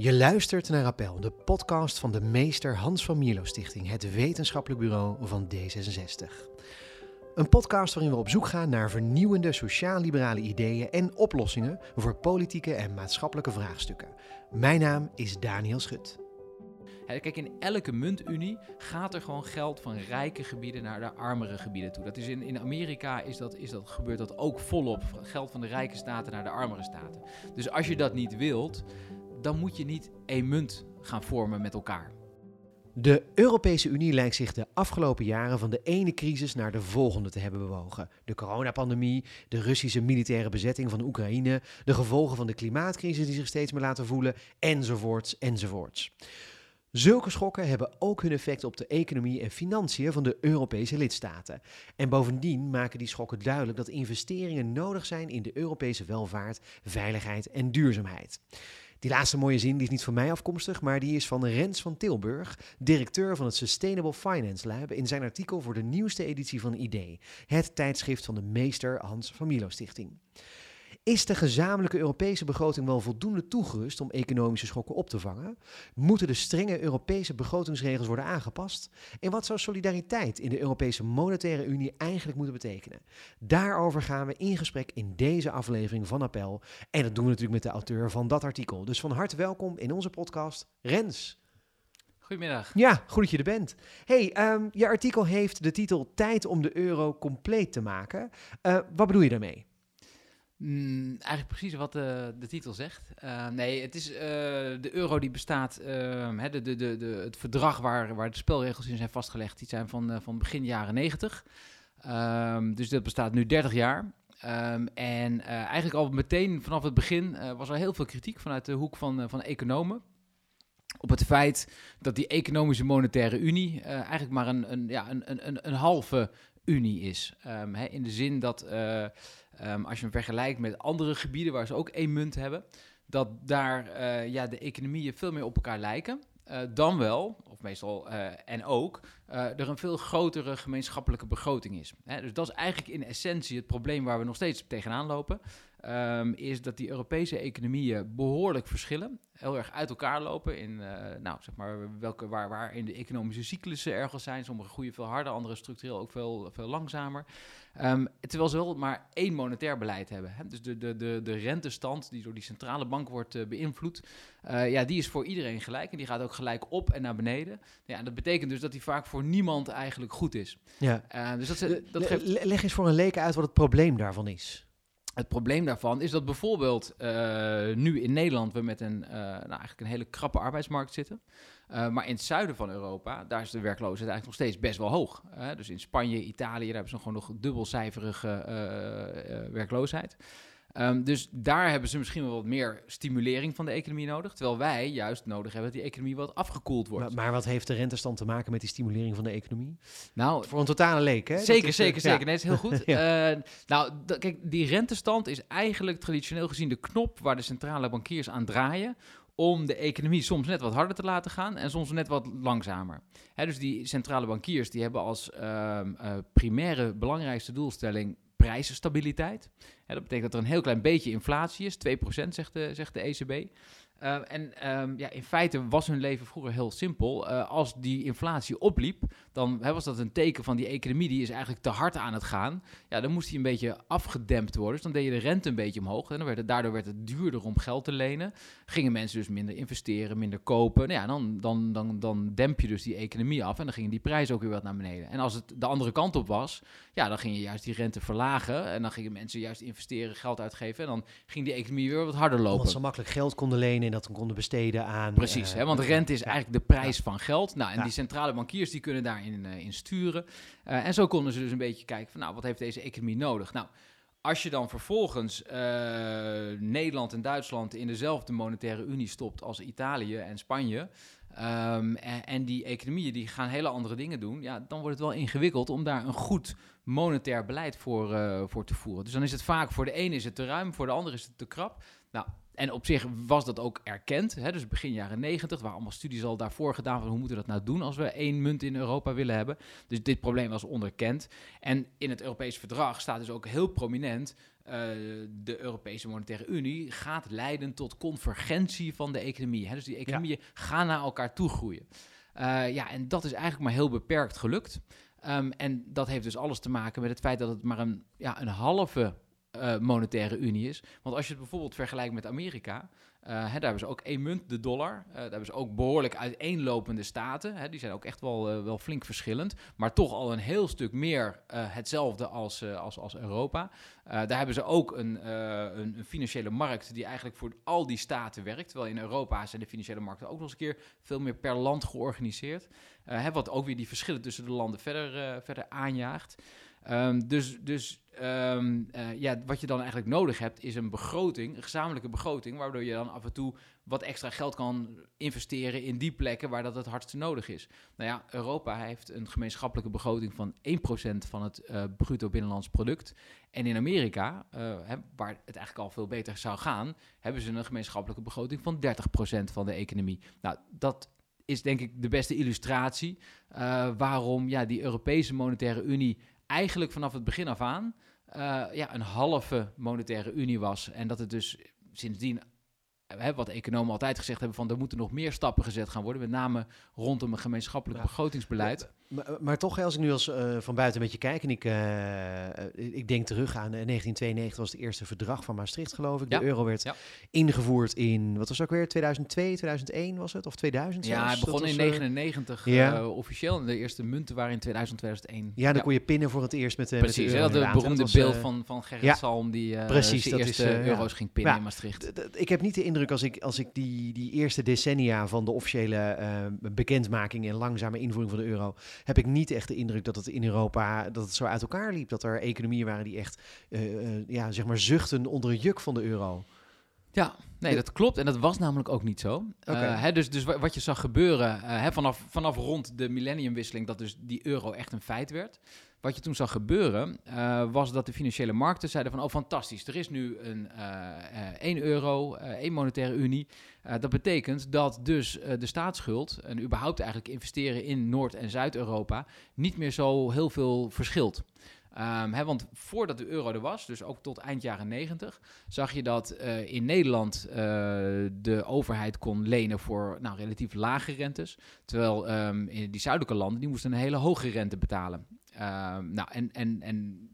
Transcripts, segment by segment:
Je luistert naar Appel, de podcast van de meester Hans van Mierlo Stichting, het wetenschappelijk bureau van D66. Een podcast waarin we op zoek gaan naar vernieuwende sociaal-liberale ideeën en oplossingen voor politieke en maatschappelijke vraagstukken. Mijn naam is Daniel Schut. kijk, in elke muntunie gaat er gewoon geld van rijke gebieden naar de armere gebieden toe. Dat is in, in Amerika is dat, is dat, gebeurt dat ook volop. Geld van de rijke staten naar de armere staten. Dus als je dat niet wilt, dan moet je niet één munt gaan vormen met elkaar. De Europese Unie lijkt zich de afgelopen jaren van de ene crisis naar de volgende te hebben bewogen. De coronapandemie, de Russische militaire bezetting van Oekraïne, de gevolgen van de klimaatcrisis die zich steeds meer laten voelen, enzovoorts, enzovoorts. Zulke schokken hebben ook hun effect op de economie en financiën van de Europese lidstaten. En bovendien maken die schokken duidelijk dat investeringen nodig zijn in de Europese welvaart, veiligheid en duurzaamheid. Die laatste mooie zin die is niet van mij afkomstig, maar die is van Rens van Tilburg, directeur van het Sustainable Finance Lab, in zijn artikel voor de nieuwste editie van ID, het tijdschrift van de meester Hans van Milo Stichting. Is de gezamenlijke Europese begroting wel voldoende toegerust om economische schokken op te vangen? Moeten de strenge Europese begrotingsregels worden aangepast? En wat zou solidariteit in de Europese Monetaire Unie eigenlijk moeten betekenen? Daarover gaan we in gesprek in deze aflevering van Appel. En dat doen we natuurlijk met de auteur van dat artikel. Dus van harte welkom in onze podcast, Rens. Goedemiddag. Ja, goed dat je er bent. hey, um, je artikel heeft de titel Tijd om de euro compleet te maken. Uh, wat bedoel je daarmee? Mm, eigenlijk precies wat de, de titel zegt. Uh, nee, het is uh, de euro die bestaat, uh, de, de, de, de, het verdrag waar, waar de spelregels in zijn vastgelegd, die zijn van, van begin jaren 90. Um, dus dat bestaat nu 30 jaar. Um, en eigenlijk al meteen vanaf het begin was er heel veel kritiek vanuit de hoek van, van economen op het feit dat die economische monetaire unie eigenlijk maar een, een, ja, een, een, een halve unie is. Hè, in de zin dat um, als je hem vergelijkt met andere gebieden waar ze ook één munt hebben, dat daar uh, ja, de economieën veel meer op elkaar lijken. Uh, dan wel, of meestal en ook, er een veel grotere gemeenschappelijke begroting is. Hè, dus dat is eigenlijk in essentie het probleem waar we nog steeds tegenaan lopen. Um, is dat die Europese economieën behoorlijk verschillen. Heel erg uit elkaar lopen in, uh, nou, zeg maar, welke, waar, waar in de economische cyclussen ergens zijn. Sommige groeien veel harder, andere structureel ook veel, veel langzamer. Um, terwijl ze wel maar één monetair beleid hebben. Hè? Dus de, de, de, de rentestand die door die centrale bank wordt uh, beïnvloed, uh, ja, die is voor iedereen gelijk. En die gaat ook gelijk op en naar beneden. Ja, dat betekent dus dat die vaak voor niemand eigenlijk goed is. Ja. dus dat, dat geeft... Leg eens voor een leken uit wat het probleem daarvan is. Het probleem daarvan is dat bijvoorbeeld uh, nu in Nederland we met een, uh, nou eigenlijk een hele krappe arbeidsmarkt zitten. Uh, maar in het zuiden van Europa, daar is de werkloosheid eigenlijk nog steeds best wel hoog. dus in Spanje, Italië, daar hebben ze gewoon nog dubbelcijferige werkloosheid. Um, dus daar hebben ze misschien wel wat meer stimulering van de economie nodig. Terwijl wij juist nodig hebben dat die economie wat afgekoeld wordt. Maar, maar wat heeft de rentestand te maken met die stimulering van de economie? Nou, voor een totale leek, hè? Zeker, is, zeker, zeker. Nee, dat is heel goed. ja. uh, nou, kijk, die rentestand is eigenlijk traditioneel gezien de knop waar de centrale bankiers aan draaien om de economie soms net wat harder te laten gaan en soms net wat langzamer. Dus die centrale bankiers die hebben als uh, uh, primaire belangrijkste doelstelling prijzenstabiliteit. Ja, dat betekent dat er een heel klein beetje inflatie is, 2% zegt zegt de ECB. Uh, en um, ja, in feite was hun leven vroeger heel simpel. Uh, als die inflatie opliep, dan hè, was dat een teken van die economie die is eigenlijk te hard aan het gaan. Ja, dan moest die een beetje afgedempt worden. Dus dan deed je de rente een beetje omhoog. En dan werd het, daardoor werd het duurder om geld te lenen. Gingen mensen dus minder investeren, minder kopen. Nou ja, dan, dan, dan, dan demp je dus die economie af en dan gingen die prijzen ook weer wat naar beneden. En als het de andere kant op was, ja, dan ging je juist die rente verlagen. En dan gingen mensen juist investeren, geld uitgeven. En dan ging die economie weer wat harder lopen. Omdat ze makkelijk geld konden lenen en dat konden besteden aan... Precies, hè, want rente is eigenlijk de prijs van geld. Nou, en die centrale bankiers die kunnen daarin uh, in sturen. Uh, en zo konden ze dus een beetje kijken van, nou, wat heeft deze economie nodig? Nou, als je dan vervolgens Nederland en Duitsland in dezelfde monetaire unie stopt als Italië en Spanje... Um, en, en, die economieën die gaan hele andere dingen doen, ja, dan wordt het wel ingewikkeld om daar een goed monetair beleid voor, uh, voor te voeren. Dus dan is het vaak voor de ene is het te ruim, voor de andere is het te krap. Nou, en op zich was dat ook erkend. Hè? Dus begin jaren negentig waren allemaal studies al daarvoor gedaan van hoe moeten we dat nou doen als we één munt in Europa willen hebben. Dus dit probleem was onderkend. En in het Europees verdrag staat dus ook heel prominent de Europese Monetaire Unie gaat leiden tot convergentie van de economie. Hè? Dus die economieën gaan naar elkaar toe groeien. ja, en dat is eigenlijk maar heel beperkt gelukt. Ehm, en dat heeft dus alles te maken met het feit dat het maar een, ja, een halve uh, monetaire unie is. Want als je het bijvoorbeeld vergelijkt met Amerika, uh, hè, daar hebben ze ook één munt, de dollar. Uh, daar hebben ze ook behoorlijk uiteenlopende staten. Hè, die zijn ook echt wel, wel flink verschillend. Maar toch al een heel stuk meer hetzelfde als, als, als Europa. daar hebben ze ook een, een, een, financiële markt die eigenlijk voor al die staten werkt. Terwijl in Europa zijn de financiële markten ook nog eens een keer veel meer per land georganiseerd. Hè, wat ook weer die verschillen tussen de landen verder, verder aanjaagt. Um, dus dus um, uh, ja, wat je dan eigenlijk nodig hebt, is een begroting, een gezamenlijke begroting, waardoor je dan af en toe wat extra geld kan investeren in die plekken waar dat het hardste nodig is. Nou ja, Europa heeft een gemeenschappelijke begroting van 1% van het uh, bruto binnenlands product. En in Amerika, hè, waar het eigenlijk al veel beter zou gaan, hebben ze een gemeenschappelijke begroting van 30% van de economie. Nou, dat is denk ik de beste illustratie waarom ja, die Europese Monetaire Unie eigenlijk vanaf het begin af aan uh, ja, een halve monetaire unie was. En dat het dus sindsdien hè, wat economen altijd gezegd hebben van er moeten nog meer stappen gezet gaan worden, met name rondom een gemeenschappelijk begrotingsbeleid. Maar, maar, toch, als ik nu als uh, van buiten een beetje kijk en ik, uh, ik denk terug aan 1992 was het eerste verdrag van Maastricht, geloof ik. De euro werd ja. ingevoerd in, wat was ook weer, 2002, 2001 was het? Of 2000 Ja, het begon in 1999 ja. officieel. De eerste munten waren in 2000, 2001. Ja, dan kon je pinnen voor het eerst met, Precies, met de euro. dat beroemde was, beeld van, van Gerrit Salm die Precies, de eerste is, euro's ging pinnen in Maastricht. Ik heb niet de indruk als ik, als ik die, die eerste decennia van de officiële bekendmaking en langzame invoering van de euro heb ik niet echt de indruk dat het in Europa dat het zo uit elkaar liep. Dat er economieën waren die echt uh, ja, zeg maar zuchten onder het juk van de euro. Ja, nee, dat klopt. En dat was namelijk ook niet zo. Okay. Uh, hè, dus, dus wat je zag gebeuren uh, hè, vanaf, vanaf rond de millenniumwisseling, dat dus die euro echt een feit werd. Wat je toen zag gebeuren, uh, was dat de financiële markten zeiden van... oh, fantastisch, er is nu een 1 euro, één monetaire unie. Dat betekent dat dus de staatsschuld en überhaupt eigenlijk investeren in Noord- en Zuid-Europa... niet meer zo heel veel verschilt. Hè, want voordat de euro er was, dus ook tot eind jaren 90, zag je dat uh, in Nederland de overheid kon lenen voor nou, relatief lage rentes. Terwijl um, in die zuidelijke landen, die moesten een hele hoge rente betalen. Um, nou, en, en, en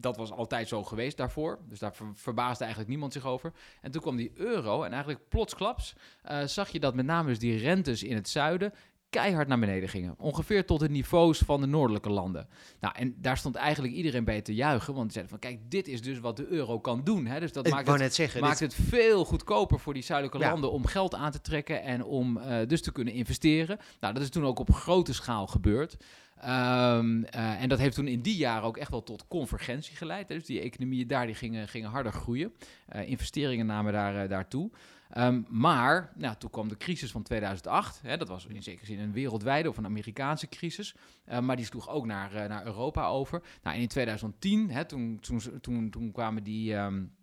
dat was altijd zo geweest daarvoor. Dus daar ver verbaasde eigenlijk niemand zich over. En toen kwam die euro en eigenlijk plotsklaps uh, zag je dat met name dus die rentes in het zuiden keihard naar beneden gingen. Ongeveer tot de niveaus van de noordelijke landen. Nou, en daar stond eigenlijk iedereen bij te juichen. Want ze zeiden van, kijk, dit is dus wat de euro kan doen. Hè? Dus dat maakt, het, zeggen, maakt het veel goedkoper voor die zuidelijke landen... om geld aan te trekken en om uh, dus te kunnen investeren. Nou, dat is toen ook op grote schaal gebeurd. Um, uh, en dat heeft toen in die jaren ook echt wel tot convergentie geleid. Dus die economieën daar die gingen, gingen harder groeien. Uh, investeringen namen daar, uh, daartoe. Um, maar nou, toen kwam de crisis van 2008. Hè, dat was in zekere zin een wereldwijde of een Amerikaanse crisis. Maar die sloeg ook naar, naar Europa over. Nou, en in 2010, hè, toen, toen, toen, toen kwamen die. Um,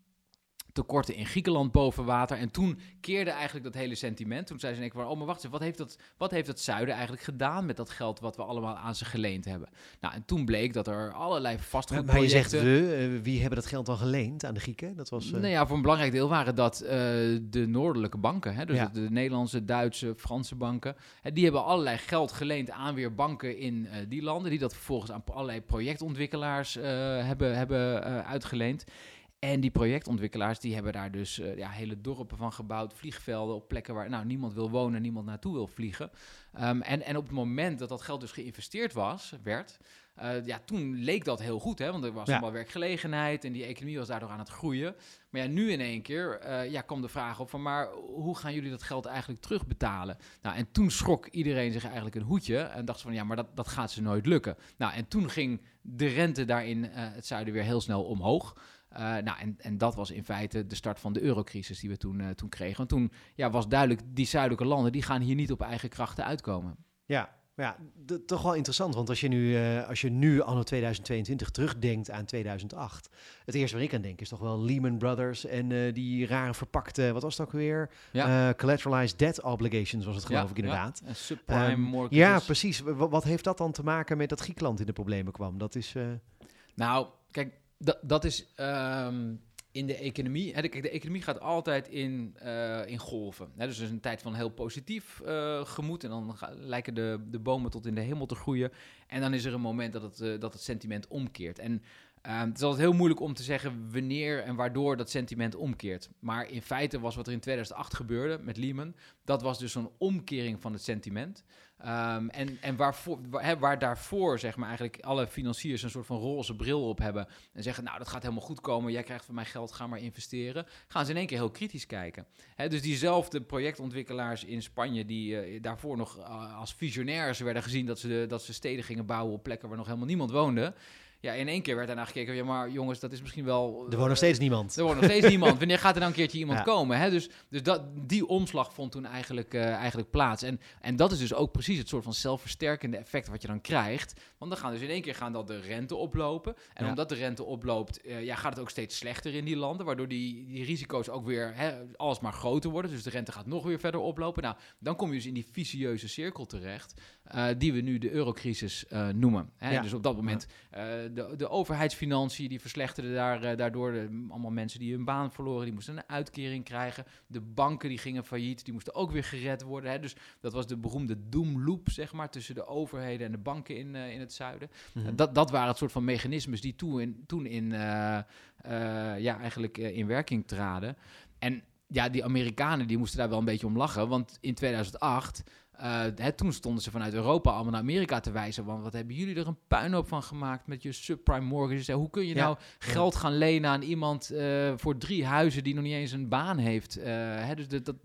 tekorten in Griekenland boven water. En toen keerde eigenlijk dat hele sentiment. Toen zei ze: van, oh, maar wacht eens, wat heeft, dat, wat heeft het zuiden eigenlijk gedaan met dat geld wat we allemaal aan ze geleend hebben? Nou, en toen bleek dat er allerlei vastgoedprojecten... Maar je zegt we, uh, wie hebben dat geld dan geleend aan de Grieken? Dat was, uh... Nou ja, voor een belangrijk deel waren dat uh, de noordelijke banken. Hè? Dus ja. de Nederlandse, Duitse, Franse banken. Hè, die hebben allerlei geld geleend aan weer banken in die landen. Die dat vervolgens aan allerlei projectontwikkelaars hebben, hebben uitgeleend. En die projectontwikkelaars die hebben daar dus uh, ja, hele dorpen van gebouwd, vliegvelden op plekken waar nou, niemand wil wonen, niemand naartoe wil vliegen. Um, en, en op het moment dat dat geld dus geïnvesteerd was, werd, uh, ja, toen leek dat heel goed, hè, want er was ja. allemaal werkgelegenheid en die economie was daardoor aan het groeien. Maar ja, nu in één keer uh, ja, kwam de vraag op van, maar hoe gaan jullie dat geld eigenlijk terugbetalen? Nou, en toen schrok iedereen zich eigenlijk een hoedje en dacht van, ja, maar dat, dat gaat ze nooit lukken. Nou, en toen ging de rente daar in uh, het zuiden weer heel snel omhoog. Uh, nou, en, en dat was in feite de start van de eurocrisis die we toen, uh, toen kregen. Want toen ja, was duidelijk, die zuidelijke landen die gaan hier niet op eigen krachten uitkomen. Ja, ja toch wel interessant. Want als je, nu, uh, als je nu anno 2022 terugdenkt aan 2008... het eerste waar ik aan denk is toch wel Lehman Brothers... en die rare verpakte, wat was het ook weer? Ja. collateralized debt obligations was het geloof ja, ik inderdaad. Ja, subprime um, mortgages. Ja, precies. W wat heeft dat dan te maken met dat Griekenland in de problemen kwam? Dat is... Nou, kijk dat, dat is. Um, in de economie. Hè, kijk, de economie gaat altijd in, uh, in golven. Hè, dus er is een tijd van heel positief uh, gemoed. En dan lijken de, de bomen tot in de hemel te groeien. En dan is er een moment dat het, uh, dat het sentiment omkeert. En Ehm, het is altijd heel moeilijk om te zeggen wanneer en waardoor dat sentiment omkeert. Maar in feite was wat er in 2008 gebeurde met Lehman, dat was dus een omkering van het sentiment. Um, en en waar, waar, daarvoor zeg maar eigenlijk alle financiers een soort van roze bril op hebben en zeggen, nou dat gaat helemaal goed komen, jij krijgt van mij geld, ga maar investeren, gaan ze in één keer heel kritisch kijken. Dus diezelfde projectontwikkelaars in Spanje die uh, daarvoor nog uh, als visionairs werden gezien dat ze, dat ze steden gingen bouwen op plekken waar nog helemaal niemand woonde, ja, in één keer werd daarna gekeken, ja, maar jongens, dat is misschien wel... Er woont nog steeds niemand. Er woont nog steeds niemand. Wanneer gaat er dan een keertje iemand komen? Hè? Dus, dus dat, die omslag vond toen eigenlijk, uh, eigenlijk plaats. En, en dat is dus ook precies het soort van zelfversterkende effect wat je dan krijgt. Want dan gaan dus in één keer gaan dat de rente oplopen. En omdat de rente oploopt, uh, ja, gaat het ook steeds slechter in die landen. Waardoor die, die risico's ook weer hè, alsmaar groter worden. Dus de rente gaat nog weer verder oplopen. Nou, dan kom je dus in die vicieuze cirkel terecht. Uh, die we nu de eurocrisis noemen. Hè? Ja. Dus op dat moment de, de overheidsfinanciën die verslechterden daar, uh, daardoor. De, allemaal mensen die hun baan verloren, die moesten een uitkering krijgen. De banken die gingen failliet, die moesten ook weer gered worden. Hè. Dus dat was de beroemde doomloop, zeg maar, tussen de overheden en de banken in, uh, in het zuiden. Mm -hmm. dat, dat waren het soort van mechanismes die toen in, toen in, uh, ja, eigenlijk in werking traden. En ja, die Amerikanen die moesten daar wel een beetje om lachen, want in 2008... Uh, hè, toen stonden ze vanuit Europa allemaal naar Amerika te wijzen. Want wat hebben jullie er een puinhoop van gemaakt met je subprime mortgages? Hoe kun je ja. nou geld gaan lenen aan iemand uh, voor drie huizen die nog niet eens een baan heeft? Uh, hè, dus de, dat,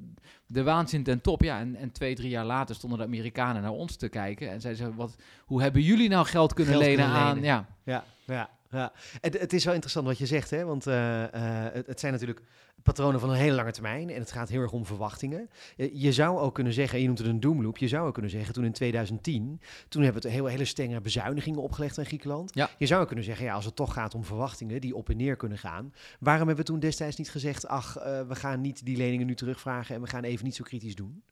de waanzin ten top. Ja, en, en twee, drie jaar later stonden de Amerikanen naar ons te kijken. En zeiden ze, wat, hoe hebben jullie nou geld kunnen geld lenen kunnen aan... lenen. Ja, ja, ja. Ja, het, het, is wel interessant wat je zegt, hè? want uh, uh, het, het, zijn natuurlijk patronen van een hele lange termijn en het gaat heel erg om verwachtingen. Je, je zou ook kunnen zeggen, je noemt het een doomloop, je zou ook kunnen zeggen, toen in 2010, toen hebben we het heel, hele strenge bezuinigingen opgelegd aan Griekenland. Ja. Je zou ook kunnen zeggen, ja, als het toch gaat om verwachtingen die op en neer kunnen gaan, waarom hebben we toen destijds niet gezegd, ach, uh, we gaan niet die leningen nu terugvragen en we gaan even niet zo kritisch doen?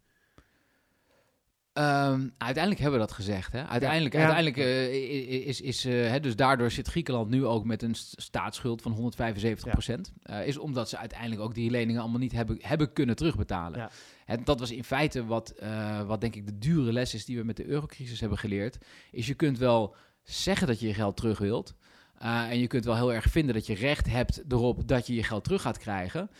Um, uiteindelijk hebben we dat gezegd. Hè? Uiteindelijk, Ja. uiteindelijk uh, is, is uh, hè, dus daardoor zit Griekenland nu ook met een staatsschuld van 175 procent. Ja. Uh, is omdat ze uiteindelijk ook die leningen allemaal niet hebben, hebben kunnen terugbetalen. Ja. En dat was in feite wat, eh, wat denk ik de dure les is die we met de eurocrisis hebben geleerd. Is je kunt wel zeggen dat je je geld terug wilt. En je kunt wel heel erg vinden dat je recht hebt erop dat je je geld terug gaat krijgen.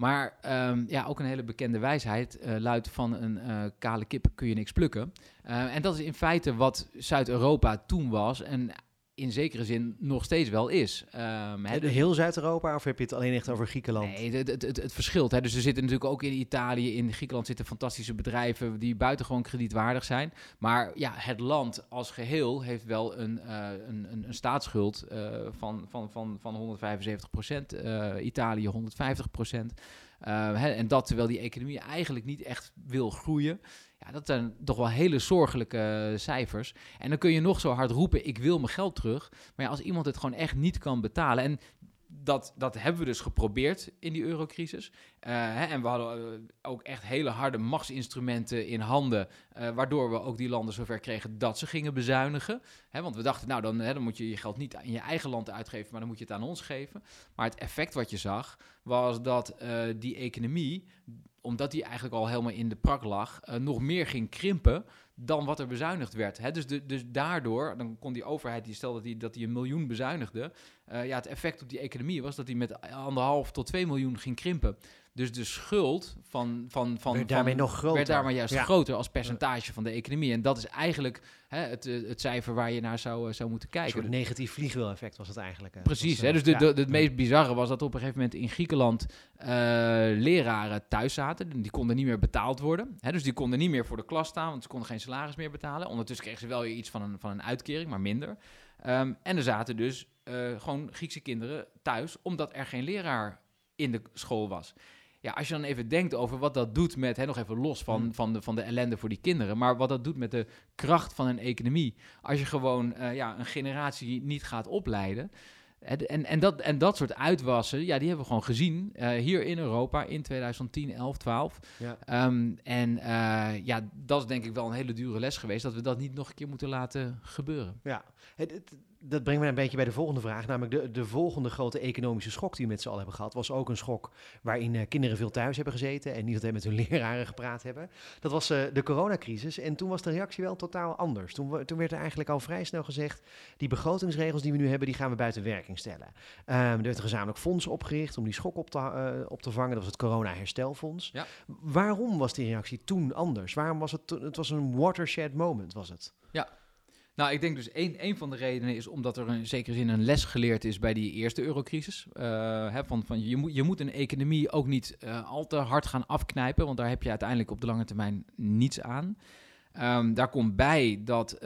Maar um, ja, ook een hele bekende wijsheid uh, luidt van een uh, kale kip kun je niks plukken. Uh, en dat is in feite wat Zuid-Europa toen was en in zekere zin nog steeds wel is. Um, hè, Heel Zuid-Europa of heb je het alleen echt over Griekenland? Nee, het, het, het, het verschilt. Hè. Dus er zitten natuurlijk ook in Italië, in Griekenland zitten fantastische bedrijven die buitengewoon kredietwaardig zijn. Maar ja, het land als geheel heeft wel een, uh, een, een, een staatsschuld uh, van, van, van, van 175 procent. Uh, Italië 150 procent. Uh, en dat terwijl die economie eigenlijk niet echt wil groeien. Ja, dat zijn toch wel hele zorgelijke cijfers. En dan kun je nog zo hard roepen, ik wil mijn geld terug. Maar als iemand het gewoon echt niet kan betalen... en dat, dat hebben we dus geprobeerd in die eurocrisis. Uh, hè, en we hadden ook echt hele harde machtsinstrumenten in handen... Waardoor we ook die landen zover kregen dat ze gingen bezuinigen. Hè, want we dachten, nou, dan, hè, dan moet je je geld niet in je eigen land uitgeven... maar dan moet je het aan ons geven. Maar het effect wat je zag, was dat die economie omdat die eigenlijk al helemaal in de prak lag, uh, nog meer ging krimpen dan wat er bezuinigd werd. Hè? Dus, dus daardoor, dan kon die overheid, die stelde dat die, dat die een miljoen bezuinigde, uh, ja, het effect op die economie was dat die met anderhalf tot twee miljoen ging krimpen. Dus de schuld van... van, van werd daarmee van, nog groter. Werd daar maar juist ja. groter als percentage van de economie. En dat is eigenlijk hè, het, het cijfer waar je naar zou, zou moeten kijken. Een soort negatief vliegwiel-effect was het eigenlijk. Hè. Precies. Was, hè, dus de, de, de, het meest bizarre was dat op een gegeven moment in Griekenland uh, leraren thuis zaten. Die konden niet meer betaald worden. Hè, dus die konden niet meer voor de klas staan, want ze konden geen salaris meer betalen. Ondertussen kregen ze wel weer iets van een, van een uitkering, maar minder. Um, en er zaten dus uh, gewoon Griekse kinderen thuis, omdat er geen leraar in de school was. Ja, als je dan even denkt over wat dat doet met, hè, nog even los van, mm. van, de, van de ellende voor die kinderen, maar wat dat doet met de kracht van een economie. Als je gewoon uh, ja, een generatie niet gaat opleiden. En, en, dat, en dat soort uitwassen, ja, die hebben we gewoon gezien uh, hier in Europa in 2010, 11, 12. Ja. Um, en uh, ja, dat is denk ik wel een hele dure les geweest, dat we dat niet nog een keer moeten laten gebeuren. Ja, het, het, dat brengt me een beetje bij de volgende vraag. Namelijk de, de volgende grote economische schok die we met z'n allen hebben gehad... was ook een schok waarin uh, kinderen veel thuis hebben gezeten... en niet altijd met hun leraren gepraat hebben. Dat was uh, de coronacrisis. En toen was de reactie wel totaal anders. Toen, toen, werd er eigenlijk al vrij snel gezegd... die begrotingsregels die we nu hebben, die gaan we buiten werking stellen. Um, er werd een gezamenlijk fonds opgericht om die schok op te, uh, op te vangen. Dat was het corona-herstelfonds. Ja. Waarom was die reactie toen anders? Waarom was het... Het was een watershed moment, was het? Ja, nou, ik denk dus één, één van de redenen is omdat er in zekere zin een les geleerd is bij die eerste eurocrisis. Uh, hè, van, van, je, moet, je moet een economie ook niet uh, al te hard gaan afknijpen, want daar heb je uiteindelijk op de lange termijn niets aan. Um, daar komt bij dat uh,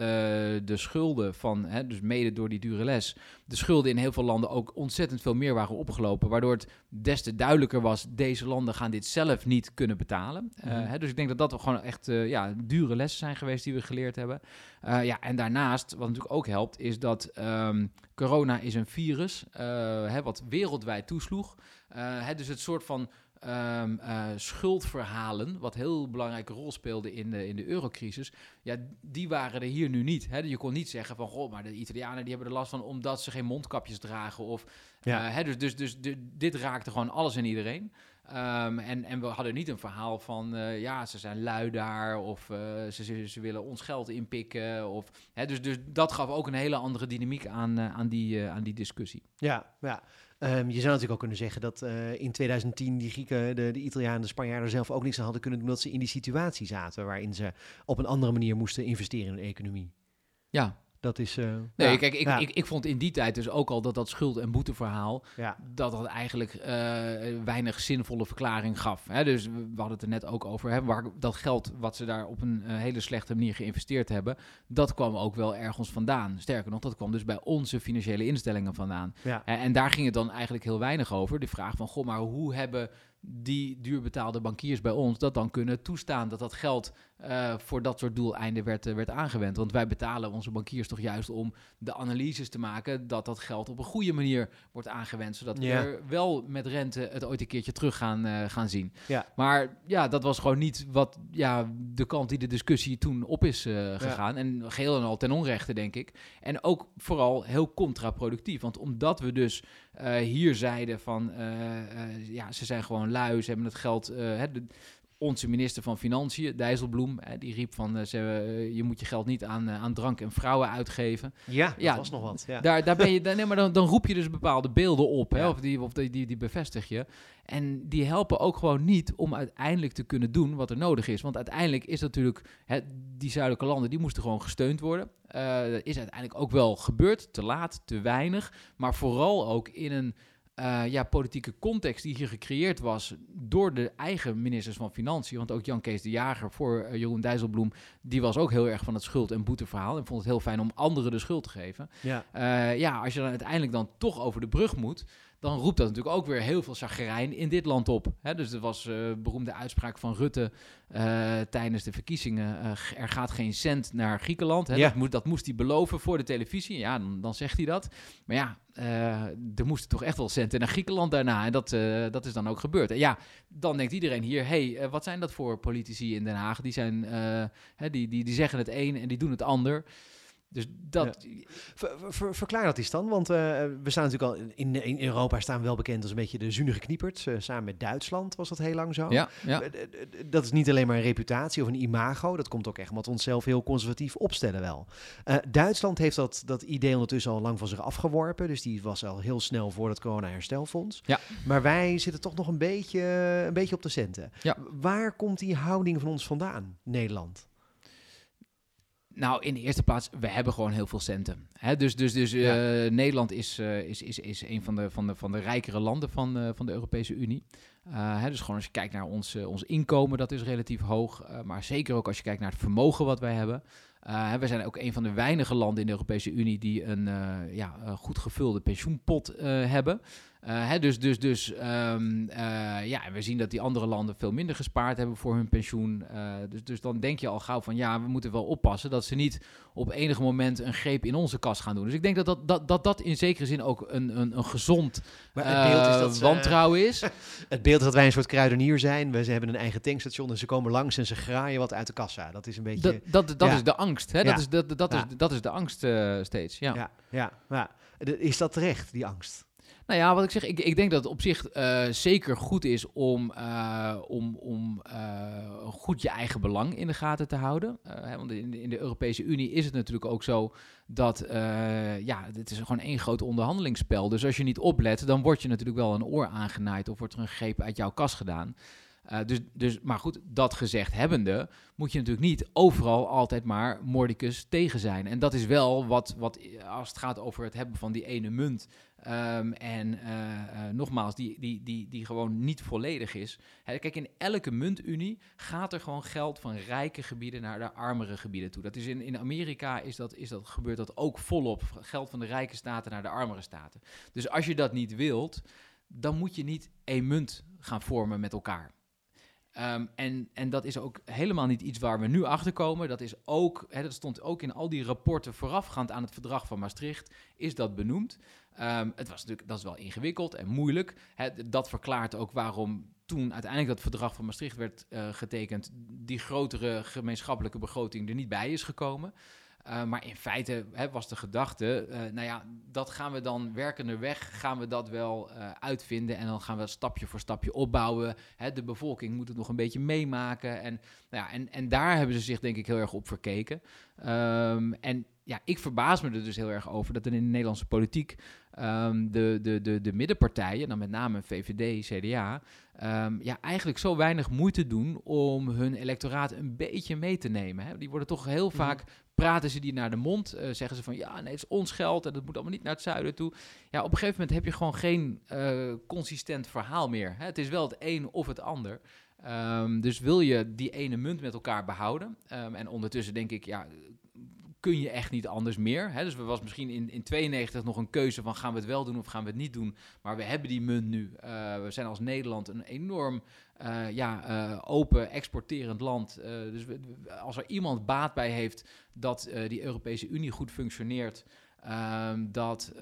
de schulden van, hè, dus mede door die dure les, de schulden in heel veel landen ook ontzettend veel meer waren opgelopen. Waardoor het des te duidelijker was, deze landen gaan dit zelf niet kunnen betalen. Uh, mm -hmm. hè, dus ik denk dat dat gewoon echt uh, ja, dure lessen zijn geweest die we geleerd hebben. ja, en daarnaast, wat natuurlijk ook helpt, is dat um, corona is een virus hè, wat wereldwijd toesloeg. Hè, dus het soort van um, uh, schuldverhalen, wat heel belangrijke rol speelde in de, in de eurocrisis, ja, die waren er hier nu niet. Hè? Je kon niet zeggen van, goh, maar de Italianen die hebben er last van omdat ze geen mondkapjes dragen. Of, ja. uh, hè, dus dus, dus dit raakte gewoon alles en iedereen. Um, en, en we hadden niet een verhaal van, uh, ja, ze zijn lui daar of uh, ze, ze, ze, willen ons geld inpikken. Of, hè, dus, dus dat gaf ook een hele andere dynamiek aan, uh, aan, die, aan die discussie. Ja, ja. Um, je zou natuurlijk ook kunnen zeggen dat uh, in 2010 die Grieken, de, de Italianen, de Spanjaarden zelf ook niks aan hadden kunnen doen, omdat ze in die situatie zaten waarin ze op een andere manier moesten investeren in de economie. Ja, dat is. Uh, nee, ja, kijk, ik, ja. ik, ik vond in die tijd dus ook al dat dat schuld- en boeteverhaal. Ja. dat dat eigenlijk uh, weinig zinvolle verklaring gaf. Hè? Dus we hadden het er net ook over. Hè? Waar dat geld wat ze daar op een uh, hele slechte manier geïnvesteerd hebben. dat kwam ook wel ergens vandaan. Sterker nog, dat kwam dus bij onze financiële instellingen vandaan. Ja. En daar ging het dan eigenlijk heel weinig over. De vraag van: goh, maar hoe hebben die duurbetaalde bankiers bij ons dat dan kunnen toestaan dat dat geld uh, voor dat soort doeleinden werd, uh, werd aangewend. Want wij betalen onze bankiers toch juist om de analyses te maken dat dat geld op een goede manier wordt aangewend, zodat Ja. we er wel met rente het ooit een keertje terug gaan, uh, gaan zien. Ja. Maar ja, dat was gewoon niet wat ja, de kant die de discussie toen op is gegaan. En geheel en al ten onrechte, denk ik. En ook vooral heel contraproductief. Want omdat we dus hier zeiden van ja, ze zijn gewoon lui, ze hebben het geld. Hè, de, onze minister van Financiën, Dijsselbloem, hè, die riep van uh, ze, uh, je moet je geld niet aan, aan drank en vrouwen uitgeven. Ja, dat ja, was nog wat. Ja. Daar, daar ben je, nee, maar dan, dan roep je dus bepaalde beelden op, hè, ja. of, die, of die, die, die bevestig je. En die helpen ook gewoon niet om uiteindelijk te kunnen doen wat er nodig is. Want uiteindelijk is natuurlijk, hè, die zuidelijke landen, die moesten gewoon gesteund worden. dat is uiteindelijk ook wel gebeurd, te laat, te weinig. Maar vooral ook in een uh, ja, politieke context die hier gecreëerd was door de eigen ministers van Financiën. Want ook Jan Kees de Jager voor uh, Jeroen Dijsselbloem, die was ook heel erg van het schuld- en boeteverhaal. En vond het heel fijn om anderen de schuld te geven. Ja, uh, ja als je dan uiteindelijk dan toch over de brug moet, dan roept dat natuurlijk ook weer heel veel chagrijn in dit land op. Hè, dus er was uh, beroemde uitspraak van Rutte uh, tijdens de verkiezingen. Uh, er gaat geen cent naar Griekenland. Hè, Ja. dat, moet, dat moest hij beloven voor de televisie. Ja, dan, dan zegt hij dat. Maar ja, er moesten toch echt wel centen naar Griekenland daarna. En dat, dat is dan ook gebeurd. En ja, dan denkt iedereen hier... hé, hey, wat zijn dat voor politici in Den Haag? Die, zijn, hè, die, die, die zeggen het een en die doen het ander. Dus dat... Ja. Ver, ver, verklaar dat eens dan, want uh, we staan natuurlijk al in, in Europa staan we wel bekend als een beetje de zunige kniepert. Uh, samen met Duitsland was dat heel lang zo. Ja, ja. Dat is niet alleen maar een reputatie of een imago, dat komt ook echt omdat we onszelf heel conservatief opstellen wel. Duitsland heeft dat, dat idee ondertussen al lang van zich afgeworpen, dus die was al heel snel voor het corona-herstelfonds. Ja. Maar wij zitten toch nog een beetje, een beetje op de centen. Ja. Waar komt die houding van ons vandaan, Nederland? Nou, in de eerste plaats, we hebben gewoon heel veel centen. Hè? Dus, dus, dus ja. uh, Nederland is, uh, is, is, is een van de, van, de, van de rijkere landen van, uh, van de Europese Unie. Hè? Dus gewoon als je kijkt naar ons, ons inkomen, dat is relatief hoog. maar zeker ook als je kijkt naar het vermogen wat wij hebben. we zijn ook een van de weinige landen in de Europese Unie die een ja, goed gevulde pensioenpot hebben. Uh, hè, dus dus, dus um, uh, ja, we zien dat die andere landen veel minder gespaard hebben voor hun pensioen. Uh, dus, dus dan denk je al gauw van ja, we moeten wel oppassen dat ze niet op enig moment een greep in onze kas gaan doen. Dus ik denk dat dat, dat, dat, dat in zekere zin ook een, een, een gezond maar het beeld is dat wantrouwen is. het beeld is dat wij een soort kruidenier zijn. We ze hebben een eigen tankstation en ze komen langs en ze graaien wat uit de kassa. Dat is een beetje... Dat, dat, dat is de angst. Hè? Dat, is, dat, dat, is, dat is de angst steeds. Ja, ja, ja. Is dat terecht, die angst? Nou ja, wat ik zeg, ik, ik denk dat het op zich uh, zeker goed is om, uh, om, om uh, goed je eigen belang in de gaten te houden. Hè, want in in de, Europese Unie is het natuurlijk ook zo dat, ja, het is gewoon één groot onderhandelingsspel. Dus als je niet oplet, dan word je natuurlijk wel een oor aangenaaid of wordt er een greep uit jouw kas gedaan. Dus, dus, maar goed, dat gezegd hebbende, moet je natuurlijk niet overal altijd maar mordicus tegen zijn. En dat is wel wat, wat als het gaat over het hebben van die ene munt. Um, en uh, uh, nogmaals, die, die, die, die gewoon niet volledig is. Kijk, in elke muntunie gaat er gewoon geld van rijke gebieden naar de armere gebieden toe. Dat is in, in Amerika is dat, is dat, gebeurt dat ook volop. Geld van de rijke staten naar de armere staten. Dus als je dat niet wilt, dan moet je niet één munt gaan vormen met elkaar. Um, en, en dat is ook helemaal niet iets waar we nu achter komen. Dat is ook, dat stond ook in al die rapporten voorafgaand aan het verdrag van Maastricht, is dat benoemd. Um, het was natuurlijk, dat is wel ingewikkeld en moeilijk. Dat verklaart ook waarom toen uiteindelijk dat verdrag van Maastricht werd uh, getekend, die grotere gemeenschappelijke begroting er niet bij is gekomen. Uh, maar in feite was de gedachte, uh, nou ja, dat gaan we dan werkende weg, gaan we dat wel uh, uitvinden en dan gaan we stapje voor stapje opbouwen. De bevolking moet het nog een beetje meemaken en, nou ja, en, en daar hebben ze zich denk ik heel erg op verkeken. Um, en ja, ik verbaas me er dus heel erg over dat er in de Nederlandse politiek um, de, de, de, de middenpartijen, dan met name VVD, CDA, um, ja, eigenlijk zo weinig moeite doen om hun electoraat een beetje mee te nemen. Hè. Die worden toch heel mhm. vaak, praten ze die naar de mond, uh, zeggen ze van ja, nee, het is ons geld en dat moet allemaal niet naar het zuiden toe. Ja, op een gegeven moment heb je gewoon geen uh, consistent verhaal meer. Hè. Het is wel het een of het ander. Um, dus wil je die ene munt met elkaar behouden? En ondertussen denk ik, ja, kun je echt niet anders meer. Hè? Dus we was misschien in, in 92 nog een keuze van gaan we het wel doen of gaan we het niet doen. Maar we hebben die munt nu. Uh, we zijn als Nederland een enorm uh, ja, uh, open, exporterend land. dus als er iemand baat bij heeft dat die Europese Unie goed functioneert. Um, dat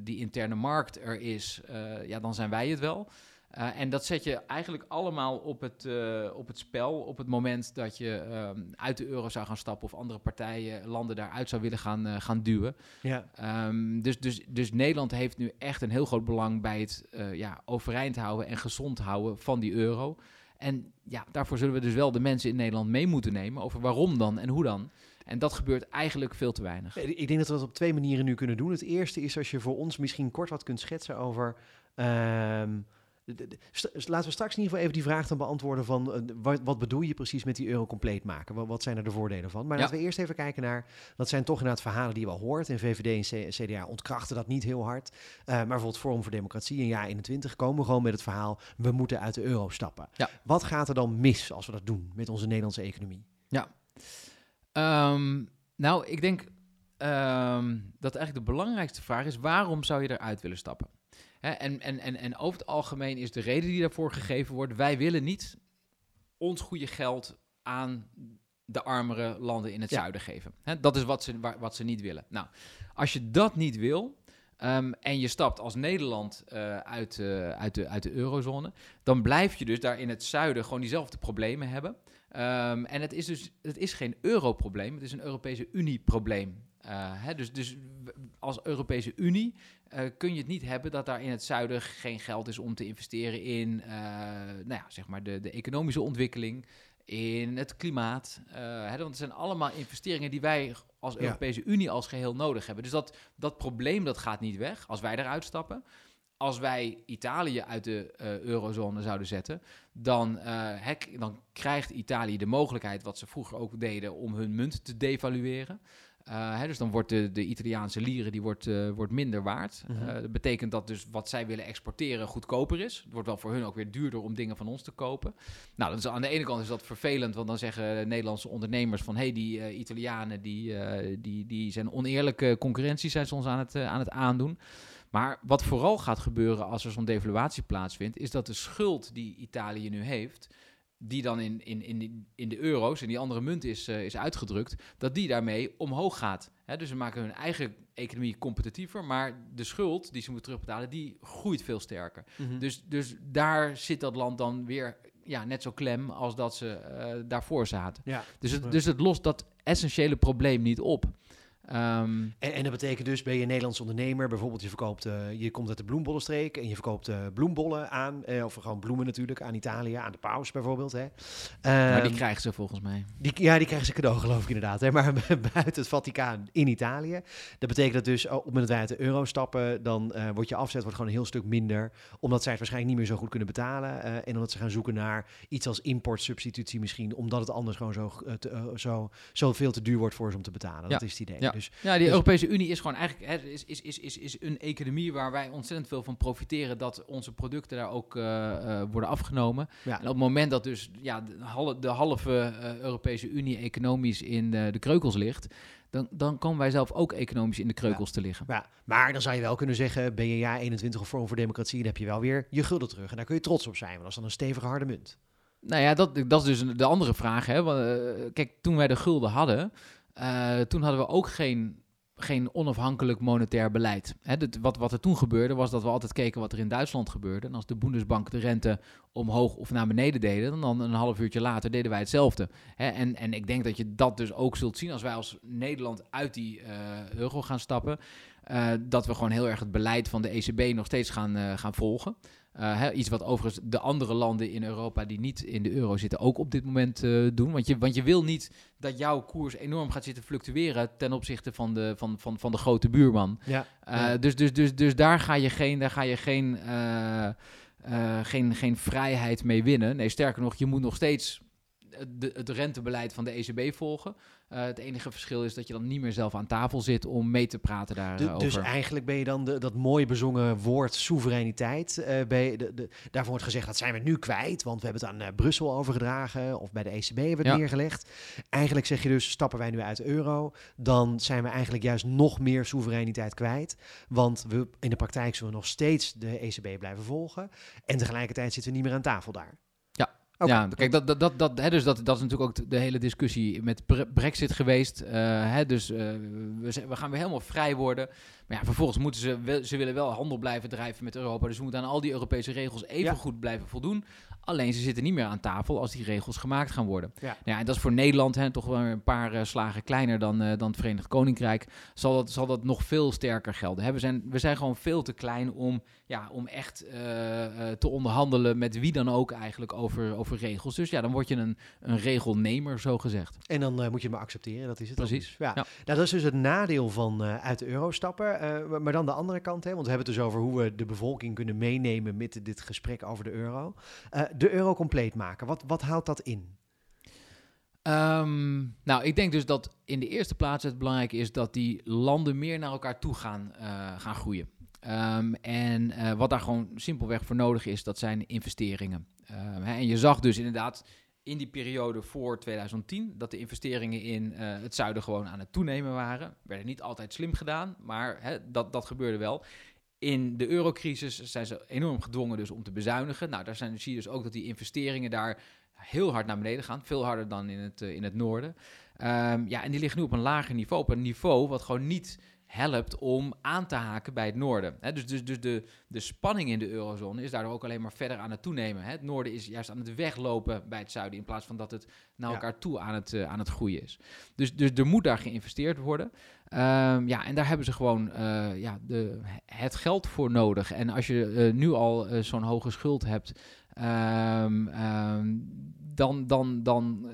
die interne markt er is, ja, dan zijn wij het wel. Uh, en dat zet je eigenlijk allemaal op het, uh, op het spel op het moment dat je um, uit de euro zou gaan stappen of andere partijen, landen daaruit zou willen gaan, uh, gaan duwen. Ja. Um, dus, dus, dus Nederland heeft nu echt een heel groot belang bij het ja, overeind houden en gezond houden van die euro. En ja, daarvoor zullen we dus wel de mensen in Nederland mee moeten nemen over waarom dan en hoe dan. En dat gebeurt eigenlijk veel te weinig. Ik denk dat we dat op twee manieren nu kunnen doen. Het eerste is als je voor ons misschien kort wat kunt schetsen over. Um, Laten we straks in ieder geval even die vraag dan beantwoorden van uh, wat, wat, bedoel je precies met die euro compleet maken? Wat, wat zijn er de voordelen van? Maar ja. laten we eerst even kijken naar, dat zijn toch inderdaad verhalen die je wel hoort. En VVD en CDA ontkrachten dat niet heel hard. Uh, maar bijvoorbeeld Forum voor Democratie in jaar 21 komen gewoon met het verhaal, we moeten uit de euro stappen. Ja. Wat gaat er dan mis als we dat doen met onze Nederlandse economie? Ja, um, nou ik denk um, dat eigenlijk de belangrijkste vraag is, waarom zou je eruit willen stappen? En, en, en, en over het algemeen is de reden die daarvoor gegeven wordt: wij willen niet ons goede geld aan de armere landen in het zuiden geven. dat is wat ze, wat ze niet willen. Nou, als je dat niet wil. Um, en je stapt als Nederland uh, uit, uh, uit, de, uit de eurozone, dan blijf je dus daar in het zuiden gewoon diezelfde problemen hebben. Um, en het is dus het is geen europrobleem, het is een Europese Unie-probleem. Uh, dus, dus als Europese Unie uh, kun je het niet hebben dat daar in het zuiden geen geld is om te investeren in uh, nou ja, zeg maar de, de economische ontwikkeling, in het klimaat. Hè, want het zijn allemaal investeringen die wij als Europese Unie als geheel nodig hebben. Dus dat, dat probleem dat gaat niet weg als wij eruit stappen. Als wij Italië uit de eurozone zouden zetten, dan, hek, dan krijgt Italië de mogelijkheid, wat ze vroeger ook deden, om hun munt te devalueren. Hè, dus dan wordt de, de Italiaanse lire die wordt, uh, wordt minder waard. Mm -hmm. uh, dat betekent dat dus wat zij willen exporteren goedkoper is. Het wordt wel voor hun ook weer duurder om dingen van ons te kopen. Nou, dus aan de ene kant is dat vervelend, want dan zeggen Nederlandse ondernemers van... hé, hey, die Italianen die, die, die zijn oneerlijke concurrentie zijn ze ons aan het, aan het aandoen. Maar wat vooral gaat gebeuren als er zo'n devaluatie plaatsvindt, is dat de schuld die Italië nu heeft, die dan in, in, in, in de euro's en die andere munt is, uh, is uitgedrukt, dat die daarmee omhoog gaat. Dus ze maken hun eigen economie competitiever, maar de schuld die ze moeten terugbetalen, die groeit veel sterker. Mhm. Dus, dus daar zit dat land dan weer ja, net zo klem als dat ze uh, daarvoor zaten. Ja. Dus het, dus het lost dat essentiële probleem niet op. Um, en, en, dat betekent dus, ben je een Nederlands ondernemer, bijvoorbeeld je verkoopt, uh, je komt uit de bloembollenstreek en je verkoopt uh, bloembollen aan, uh, of gewoon bloemen natuurlijk, aan Italië, aan de paus bijvoorbeeld. Hè. Um, maar die krijgen ze volgens mij. Die, ja, die krijgen ze cadeau geloof ik inderdaad, hè. maar buiten het Vaticaan in Italië. Dat betekent dat dus, op het moment dat wij uit de euro stappen, dan wordt je afzet wordt gewoon een heel stuk minder, omdat zij het waarschijnlijk niet meer zo goed kunnen betalen en omdat ze gaan zoeken naar iets als importsubstitutie misschien, omdat het anders gewoon zo, te, zo, zo veel te duur wordt voor ze om te betalen. Ja. Dat is het idee. Ja. Dus, ja, die dus- Europese Unie is gewoon eigenlijk hè, is, is, is, is, is een economie waar wij ontzettend veel van profiteren. Dat onze producten daar ook uh, uh, worden afgenomen. Ja. En op het moment dat dus ja, de, halve, de halve uh, Europese Unie economisch in de, de kreukels ligt. Dan, dan komen wij zelf ook economisch in de kreukels Ja. te liggen. Ja, maar dan zou je wel kunnen zeggen, ben je jaar 21 of Forum voor Democratie, dan heb je wel weer je gulden terug. En daar kun je trots op zijn, want dat is dan een stevige harde munt. Nou ja, dat, dat is dus de andere vraag. Hè? Want, eh, kijk, toen wij de gulden hadden, eh, toen hadden we ook geen, geen onafhankelijk monetair beleid. Hè, wat, wat er toen gebeurde, was dat we altijd keken wat er in Duitsland gebeurde. En als de Bundesbank de rente omhoog of naar beneden deden, dan een half uurtje later deden wij hetzelfde. Hè, en, en ik denk dat je dat dus ook zult zien als wij als Nederland uit die eh, euro gaan stappen. eh, dat we gewoon heel erg het beleid van de ECB nog steeds gaan, gaan volgen. Eh, iets wat overigens de andere landen in Europa die niet in de euro zitten ook op dit moment eh, doen. Want je, want je wil niet dat jouw koers enorm gaat zitten fluctueren ten opzichte van de, van, van, van de grote buurman. Ja, Eh, ja. dus, dus, dus, dus daar ga je geen, daar ga je geen, geen, geen vrijheid mee winnen. Nee, sterker nog, je moet nog steeds de- het rentebeleid van de ECB volgen. Eh, het enige verschil is dat je dan niet meer zelf aan tafel zit om mee te praten daarover. dus eigenlijk ben je dan de, dat mooi bezongen woord soevereiniteit. eh, ben je de, de, daarvoor wordt gezegd dat zijn we nu kwijt, want we hebben het aan eh, Brussel overgedragen of bij de ECB hebben we het Ja. neergelegd. Eigenlijk zeg je dus, stappen wij nu uit de euro, dan zijn we eigenlijk juist nog meer soevereiniteit kwijt. Want we, in de praktijk zullen we nog steeds de ECB blijven volgen. En tegelijkertijd zitten we niet meer aan tafel daar. Ja. Kijk, dat, dat, dat, dat, hè, dus dat, dat is natuurlijk ook de- hele discussie met Bre- Brexit geweest. eh, hè, dus eh, we, gaan weer helemaal vrij worden. Maar ja, vervolgens moeten ze, ze willen wel handel blijven drijven met Europa. Dus we moeten aan al die Europese regels even Ja. goed blijven voldoen. Alleen ze zitten niet meer aan tafel als die regels gemaakt gaan worden. Ja. Nou ja, en dat is voor Nederland hè, toch wel een paar eh, slagen kleiner dan, eh, dan het Verenigd Koninkrijk. Zal dat, zal dat nog veel sterker gelden. Hè? We, zijn, we zijn gewoon veel te klein om, ja, om echt eh, te onderhandelen met wie dan ook eigenlijk over, over regels. Dus ja, dan word je een, een regelnemer, zo gezegd. En dan moet je maar accepteren, dat is het. Precies, dus. Ja. ja. Nou, dat is dus het nadeel van uit de euro stappen. Maar- maar dan de andere kant, hè, want we hebben het dus over hoe we de bevolking kunnen meenemen met dit gesprek over de euro. De euro compleet maken, wat, wat houdt dat in? Ehm, nou, ik denk dus dat in de eerste plaats het belangrijk is dat die landen meer naar elkaar toe gaan, eh, gaan groeien. Ehm, en eh, wat daar gewoon simpelweg voor nodig is, dat zijn investeringen. Ehm, hè, en je zag dus inderdaad in die periode voor 2010 dat de investeringen in eh, het zuiden gewoon aan het toenemen waren. Werden niet altijd slim gedaan, maar hè, dat, dat gebeurde wel. In de eurocrisis zijn ze enorm gedwongen dus om te bezuinigen. Nou, daar zijn, zie je dus ook dat die investeringen daar heel hard naar beneden gaan. Veel harder dan in het, eh, in het noorden. Ehm, ja, en die liggen nu op een lager niveau. Op een niveau wat gewoon niet helpt om aan te haken bij het noorden. Dus dus, dus de, de spanning in de eurozone is daardoor ook alleen maar verder aan het toenemen. Het noorden is juist aan het weglopen bij het zuiden... in plaats van dat het naar Ja. elkaar toe aan het, eh, aan het groeien is. Dus, dus er moet daar geïnvesteerd worden. Ehm, ja, en daar hebben ze gewoon eh, ja, de, het geld voor nodig. En als je eh, nu al zo'n hoge schuld hebt... ehm, ehm, dan, dan, dan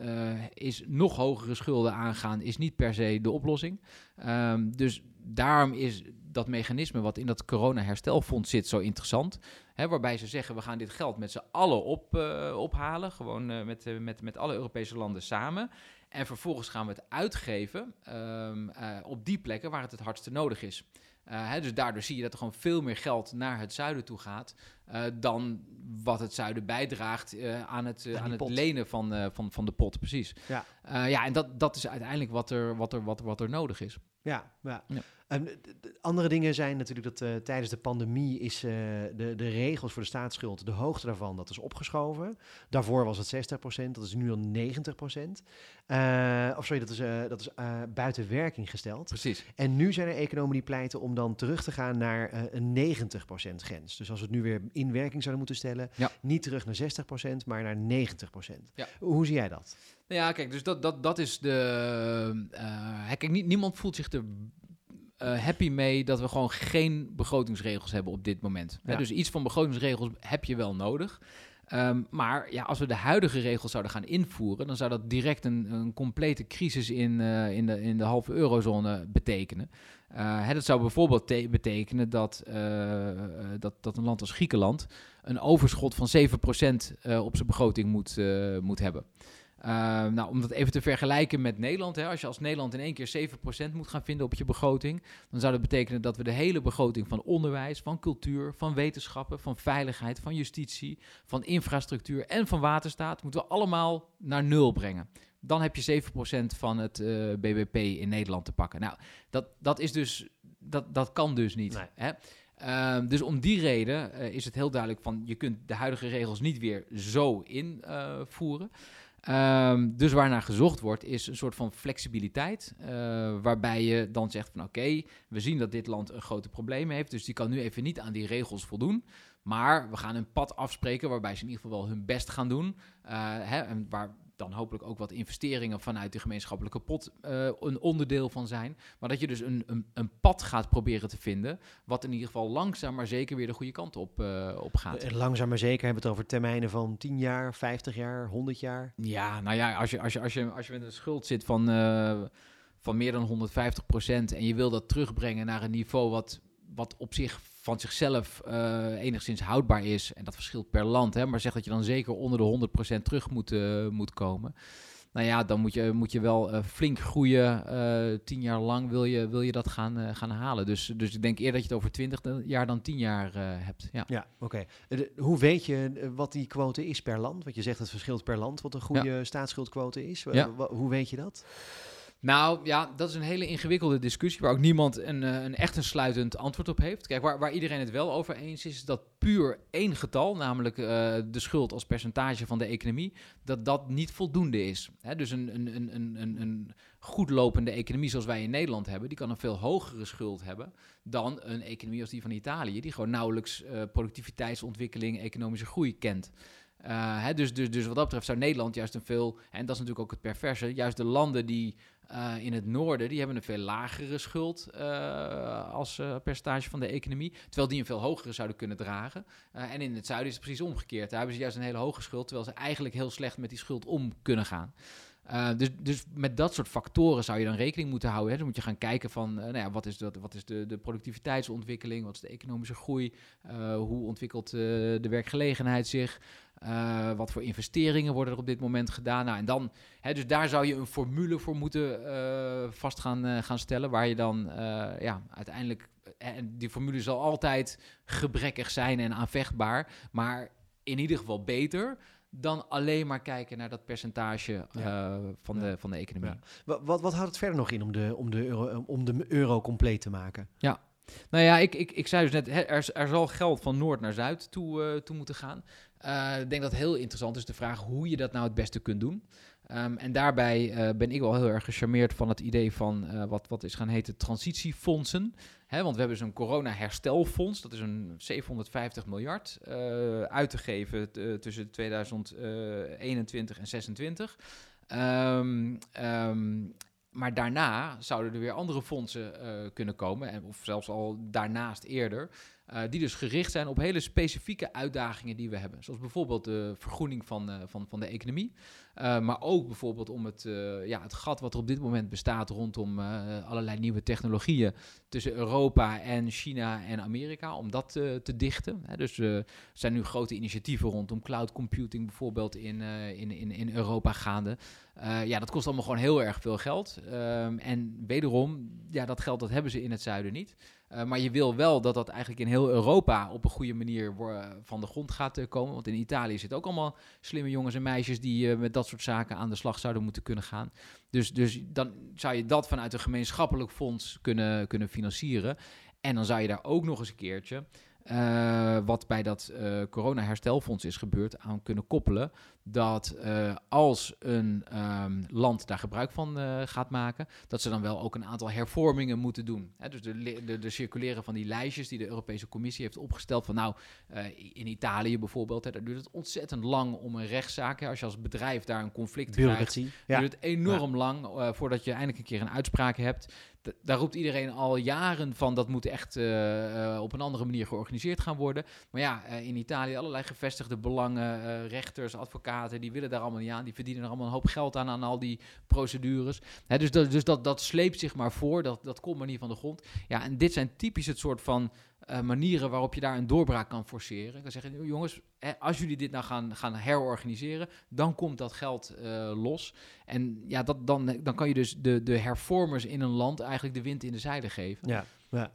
is nog hogere schulden aangaan is niet per se de oplossing. Dus daarom is dat mechanisme wat in dat corona-herstelfonds zit zo interessant. Hè, waarbij ze zeggen, we gaan dit geld met z'n allen op, eh, ophalen. Gewoon eh, met, eh, met, met alle Europese landen samen. En vervolgens gaan we het uitgeven ehm, eh, op die plekken waar het het hardste nodig is. Hè, dus daardoor zie je dat er gewoon veel meer geld naar het zuiden toe gaat. dan wat het zuiden bijdraagt aan het, Aan het pot. lenen van, van, van de pot, precies. Ja. Ja, en dat, dat is uiteindelijk wat er, wat, er, wat, wat er nodig is. Ja, ja. Ja. Ehm, andere dingen zijn natuurlijk dat eh, tijdens de pandemie is eh, de, de regels voor de staatsschuld, de hoogte daarvan, dat is opgeschoven. Daarvoor was het 60%, dat is nu al 90%. Eh, of sorry, dat is, dat is buiten werking gesteld. Precies. En nu zijn er economen die pleiten om dan terug te gaan naar een 90% grens. Dus als we het nu weer in werking zouden moeten stellen, Ja. niet terug naar 60%, maar naar 90%. Ja. Hoe zie jij dat? Nou ja, kijk, dus dat, dat, dat is de. kijk, niet, niemand voelt zich er eh, happy mee dat we gewoon geen begrotingsregels hebben op dit moment. Hè, dus iets van begrotingsregels heb je wel nodig. Ehm, maar ja, als we de huidige regels zouden gaan invoeren, dan zou dat direct een, een complete crisis in, eh, in, de, in de halve eurozone betekenen. Eh, hè, dat zou bijvoorbeeld te- betekenen dat, dat, dat een land als Griekenland een overschot van 7% eh, op zijn begroting moet, moet hebben. Uh, nou, om dat even te vergelijken met Nederland. Hè, als je als Nederland in één keer 7% moet gaan vinden op je begroting, dan zou dat betekenen dat we de hele begroting van onderwijs, van cultuur, van wetenschappen, van veiligheid, van justitie, van infrastructuur en van waterstaat, moeten we allemaal naar nul brengen. Dan heb je 7% van het eh, BBP in Nederland te pakken. Nou, dat, dat is dus, dat, dat kan dus niet. Nee. Hè? Ehm, dus om die reden eh, is het heel duidelijk van je kunt de huidige regels niet weer zo invoeren. Ehm, dus waar naar gezocht wordt, is een soort van flexibiliteit. eh, waarbij je dan zegt van oké, we zien dat dit land een grote probleem heeft. Dus die kan nu even niet aan die regels voldoen. Maar we gaan een pad afspreken waarbij ze in ieder geval wel hun best gaan doen. eh, hè, en waar dan hopelijk ook wat investeringen vanuit de gemeenschappelijke pot eh, een onderdeel van zijn. Maar dat je dus een, een, een pad gaat proberen te vinden. Wat in ieder geval langzaam maar zeker weer de goede kant op, op gaat. En langzaam maar zeker hebben we het over termijnen van 10 jaar, 50 jaar, 100 jaar. Ja, nou ja, als je, als je, als je, als je met een schuld zit van, eh, van meer dan 150% en je wil dat terugbrengen naar een niveau wat, wat op zich van zichzelf eh, enigszins houdbaar is, en dat verschilt per land, hè, maar zeg dat je dan zeker onder de 100% terug moet, eh, moet komen. Nou ja, dan moet je, moet je wel eh, flink groeien. tien jaar lang wil je, wil je dat gaan, gaan halen. Dus, dus ik denk eerder dat je het over 20 jaar dan 10 jaar hebt. Ja. Ja, oké. Hoe weet je wat die quote is per land? Want je zegt het verschilt per land wat een goede staatsschuldquote is. Ja. hoe weet je dat? Nou ja, dat is een hele ingewikkelde discussie waar ook niemand een, eh, een echt een sluitend antwoord op heeft. Kijk, waar, waar iedereen het wel over eens is, is dat puur één getal, namelijk eh, de schuld als percentage van de economie, dat dat niet voldoende is. Dus een, een, een, een, een, goed lopende economie zoals wij in Nederland hebben, die kan een veel hogere schuld hebben dan een economie als die van Italië, die gewoon nauwelijks eh, productiviteitsontwikkeling, economische groei kent. Eh, hè, dus, dus, dus wat dat betreft zou Nederland juist een veel, en dat is natuurlijk ook het perverse, juist de landen die eh, in het noorden, die hebben een veel lagere schuld eh, als percentage van de economie, terwijl die een veel hogere zouden kunnen dragen. En in het zuiden is het precies omgekeerd. Daar hebben ze juist een hele hoge schuld, terwijl ze eigenlijk heel slecht met die schuld om kunnen gaan. Uh, dus, dus met dat soort factoren zou je dan rekening moeten houden. Hè. Dan moet je gaan kijken van, uh, nou ja, wat is, wat is de, de productiviteitsontwikkeling, wat is de economische groei, uh, hoe ontwikkelt de werkgelegenheid zich, wat voor investeringen worden er op dit moment gedaan. Nou, en dan, hè, dus daar zou je een formule voor moeten vast gaan, gaan stellen, waar je dan ja, uiteindelijk, en die formule zal altijd gebrekkig zijn en aanvechtbaar, maar in ieder geval beter dan alleen maar kijken naar dat percentage ja. van, ja. de, van de economie. Ja. Wat, wat, wat, houdt het verder nog in om de, om de, euro, om de euro compleet te maken? Ja, nou ja, ik, ik, ik zei dus net, er, er zal geld van noord naar zuid toe, toe moeten gaan. Uh, ik denk dat het heel interessant is de vraag hoe je dat nou het beste kunt doen. Um, en daarbij uh, ben ik wel heel erg gecharmeerd van het idee van uh, wat, wat is gaan heten transitiefondsen. Want we hebben zo'n corona-herstelfonds, dat is een 750 miljard uit te geven tussen 2021 en 2026. Um, um, maar daarna zouden er weer andere fondsen kunnen komen, en, of zelfs al daarnaast eerder, uh, die dus gericht zijn op hele specifieke uitdagingen die we hebben. Zoals bijvoorbeeld de vergroening van, uh, van, van de economie, maar ook bijvoorbeeld om het, ja, het gat wat er op dit moment bestaat rondom allerlei nieuwe technologieën tussen Europa en China en Amerika, om dat te dichten. Hè. Dus er zijn nu grote initiatieven rondom cloud computing bijvoorbeeld in, in, in, in Europa gaande. Ja, dat kost allemaal gewoon heel erg veel geld. Um, en wederom, ja, dat geld dat hebben ze in het zuiden niet. Eh, maar je wil wel dat dat eigenlijk in heel Europa op een goede manier van de grond gaat komen. Want in Italië zitten ook allemaal slimme jongens en meisjes die met dat soort zaken aan de slag zouden moeten kunnen gaan. Dus, dus dan zou je dat vanuit een gemeenschappelijk fonds kunnen, kunnen financieren. En dan zou je daar ook nog eens een keertje uh, wat bij dat uh, corona-herstelfonds is gebeurd, aan kunnen koppelen. Dat uh, als een um, land daar gebruik van gaat maken, dat ze dan wel ook een aantal hervormingen moeten doen. Hè, dus de, de, de, circuleren van die lijstjes die de Europese Commissie heeft opgesteld. Van nou, in Italië bijvoorbeeld, hè, daar duurt het ontzettend lang om een rechtszaak. Hè, als je als bedrijf daar een conflict krijgt, ja. duurt het enorm ja. lang voordat je eindelijk een keer een uitspraak hebt daar roept iedereen al jaren van dat moet echt uh, op een andere manier georganiseerd gaan worden. Maar ja, uh, in Italië allerlei gevestigde belangen, rechters, advocaten, die willen daar allemaal niet aan. Die verdienen er allemaal een hoop geld aan, aan al die procedures. Hè, dus dat, dus dat, dat sleept zich maar voor, dat, dat komt maar niet van de grond. Ja, en dit zijn typisch het soort van uh, manieren waarop je daar een doorbraak kan forceren. Ik kan zeggen, jongens, als jullie dit nou gaan, gaan herorganiseren, dan komt dat geld uh, los. En ja, dat, dan, dan kan je dus de, de hervormers in een land eigenlijk de wind in de zijde geven. Ja. Ja.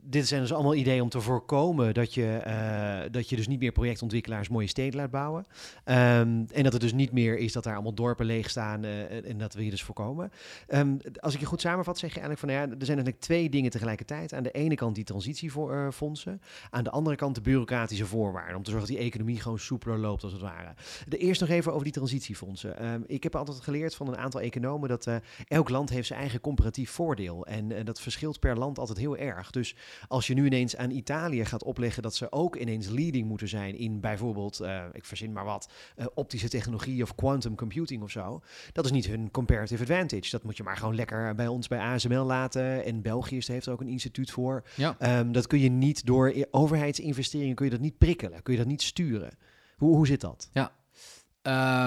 dit zijn dus allemaal ideeën om te voorkomen dat je, uh, dat je dus niet meer projectontwikkelaars mooie steden laat bouwen. Um, en dat het dus niet meer is dat daar allemaal dorpen leeg staan uh, en dat wil je dus voorkomen. Um, als ik je goed samenvat, zeg je eigenlijk van, nou ja, er zijn eigenlijk twee dingen tegelijkertijd. Aan de ene kant die transitiefondsen, uh, aan de andere kant de bureaucratische voorwaarden. Om te zorgen dat die economie gewoon soepeler loopt als het ware. De eerst nog even over die transitiefondsen. Um, ik heb altijd geleerd van een aantal economen dat elk land heeft zijn eigen comparatief voordeel. En dat verschilt per land altijd heel erg. Dus als je nu ineens aan Italië gaat opleggen dat ze ook ineens leading moeten zijn in bijvoorbeeld, uh, ik verzin maar wat, uh, optische technologie of quantum computing of zo, dat is niet hun comparative advantage. Dat moet je maar gewoon lekker bij ons bij ASML laten. En België heeft er ook een instituut voor. Ja. Um, dat kun je niet door overheidsinvesteringen kun je dat niet prikkelen, kun je dat niet sturen. Hoe, hoe zit dat? Ja.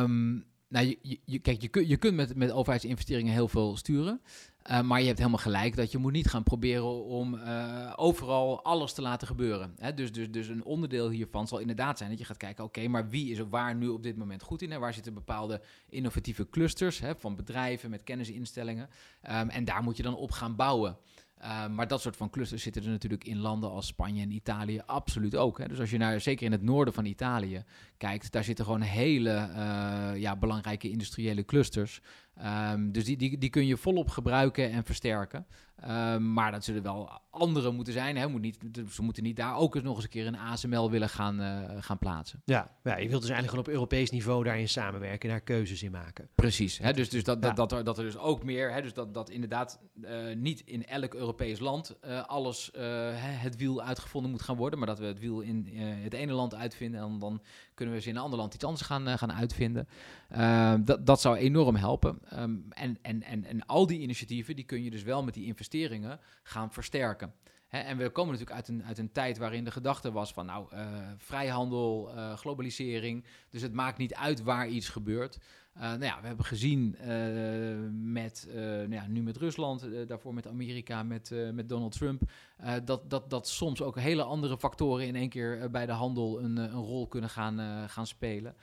Um, nou, je, je, kijk, je, je kunt met, met overheidsinvesteringen heel veel sturen. Uh, maar je hebt helemaal gelijk dat je moet niet gaan proberen om uh, overal alles te laten gebeuren. Hè? Dus, dus, dus een onderdeel hiervan zal inderdaad zijn dat je gaat kijken, oké, maar wie is er waar nu op dit moment goed in? Waar zitten bepaalde innovatieve clusters hè, van bedrijven met kennisinstellingen? Um, en daar moet je dan op gaan bouwen. Uh, maar dat soort van clusters zitten er natuurlijk in landen als Spanje en Italië absoluut ook. Hè. Dus als je naar, zeker in het noorden van Italië kijkt, daar zitten gewoon hele uh, ja, belangrijke industriële clusters. Um, dus die, die, die kun je volop gebruiken en versterken. Um, maar dat zullen wel andere moeten zijn. Hè. Moet niet, ze moeten niet daar ook eens nog eens een keer een ASML willen gaan, uh, gaan plaatsen. Ja, ja, je wilt dus eigenlijk gewoon op Europees niveau daarin samenwerken, daar keuzes in maken. Precies. Hè. Dus, dus dat, dat, dat, er, dat er dus ook meer, hè, dus dat, dat inderdaad uh, niet in elk Europees land uh, alles het wiel uitgevonden moet gaan worden. Maar dat we het wiel in het ene land uitvinden en dan kunnen we ze in een ander land iets anders gaan, gaan uitvinden. Ehm, dat, dat zou enorm helpen. Um, en, en, en, en al die initiatieven, die kun je dus wel met die investeringen gaan versterken. en we komen natuurlijk uit een, uit een tijd waarin de gedachte was van nou, uh, vrijhandel, uh, globalisering. Dus het maakt niet uit waar iets gebeurt. Uh, nou ja, we hebben gezien met, nou ja, nu met Rusland, daarvoor met Amerika, met, met Donald Trump, dat, dat, dat soms ook hele andere factoren in één keer bij de handel een, een rol kunnen gaan, gaan spelen.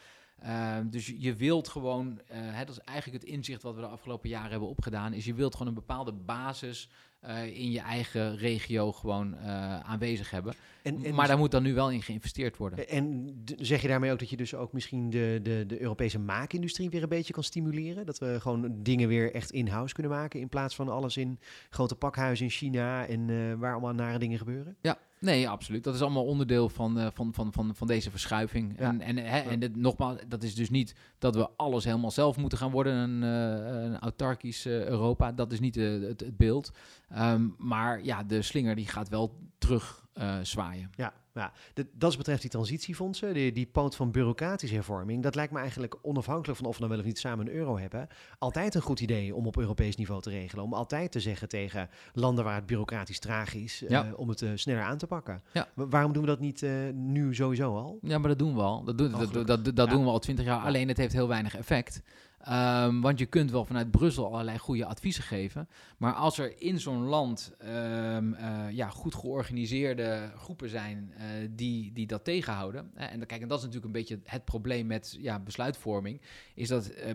Uh, dus je wilt gewoon, uh, hè, dat is eigenlijk het inzicht wat we de afgelopen jaren hebben opgedaan, is je wilt gewoon een bepaalde basis uh, in je eigen regio gewoon aanwezig hebben. En, en maar daar moet dan nu wel in geïnvesteerd worden. En zeg je daarmee ook dat je dus ook misschien de, de, de Europese maakindustrie weer een beetje kan stimuleren? Dat we gewoon dingen weer echt in-house kunnen maken in plaats van alles in grote pakhuizen in China en waar allemaal nare dingen gebeuren? Ja, Nee, absoluut. Dat is allemaal onderdeel van, uh, van, van, van, van deze verschuiving. Ja. En, en, hè, en dit, nogmaals, dat is dus niet dat we alles helemaal zelf moeten gaan worden, een, uh, een autarkisch uh, Europa. Dat is niet het, het, beeld. Um, maar ja, de slinger die gaat wel terug zwaaien. Ja, ja, de, dat betreft die transitiefondsen, die, die poot van bureaucratische hervorming, dat lijkt me eigenlijk onafhankelijk van of we dan wel of niet samen een euro hebben, altijd een goed idee om op Europees niveau te regelen. Om altijd te zeggen tegen landen waar het bureaucratisch traag is, ja. uh, om het uh, sneller aan te pakken. Ja. Waarom doen we dat niet nu sowieso al? Ja, maar dat doen we al. Dat, doen, dat, dat, dat, dat doen we al twintig jaar. Alleen het heeft heel weinig effect. Um, want je kunt wel vanuit Brussel allerlei goede adviezen geven. Maar als er in zo'n land um, uh, ja, goed georganiseerde groepen zijn uh, die, die dat tegenhouden. Hè, en, kijk, en dat is natuurlijk een beetje het probleem met ja, besluitvorming. Is dat uh,